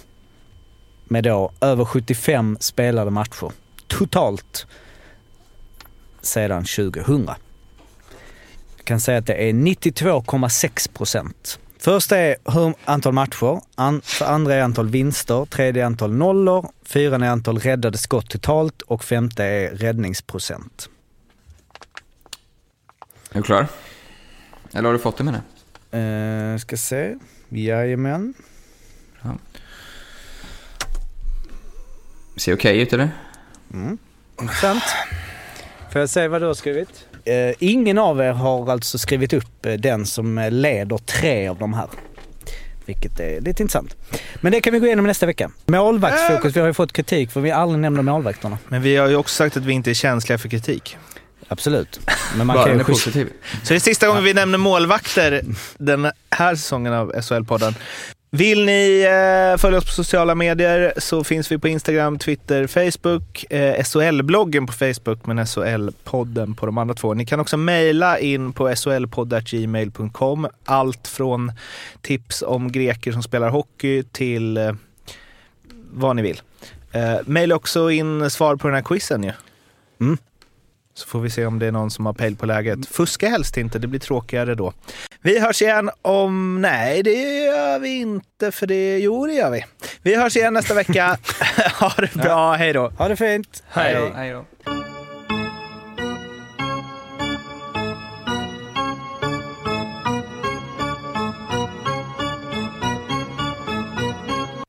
Med då över 75 spelade matcher totalt sedan 2000. Jag kan säga att det är 92,6 procent. Första är hur antal matcher, an, för andra är antal vinster, tredje är antal nollor, fyran är antal räddade skott totalt och femte är räddningsprocent. Är du klar? Eller har du fått det med Uh, ska se. Jajamän. Ser okej ut eller? Mm. Intressant. Får jag säga vad du har skrivit? Eh, ingen av er har alltså skrivit upp eh, den som eh, leder tre av de här. Vilket är lite intressant. Men det kan vi gå igenom nästa vecka. Målvaktsfokus, vi har ju fått kritik för vi aldrig nämner målvakterna. Men vi har ju också sagt att vi inte är känsliga för kritik. Absolut. Men man kan ju positiv. Så det är sista gången vi nämner målvakter den här säsongen av SHL-podden. Vill ni eh, följa oss på sociala medier så finns vi på Instagram, Twitter, Facebook, eh, SHL-bloggen på Facebook men SHL-podden på de andra två. Ni kan också mejla in på shlpodd.gmail.com. Allt från tips om greker som spelar hockey till eh, vad ni vill. Eh, Mejla också in svar på den här quizen ju. Mm. Så får vi se om det är någon som har pejl på läget. Fuska helst inte, det blir tråkigare då. Vi hörs igen om... Nej, det gör vi inte, för det... Jo, det gör vi. Vi hörs igen nästa vecka. ha det bra, hej då. Ha det fint. Hej då. Hej då.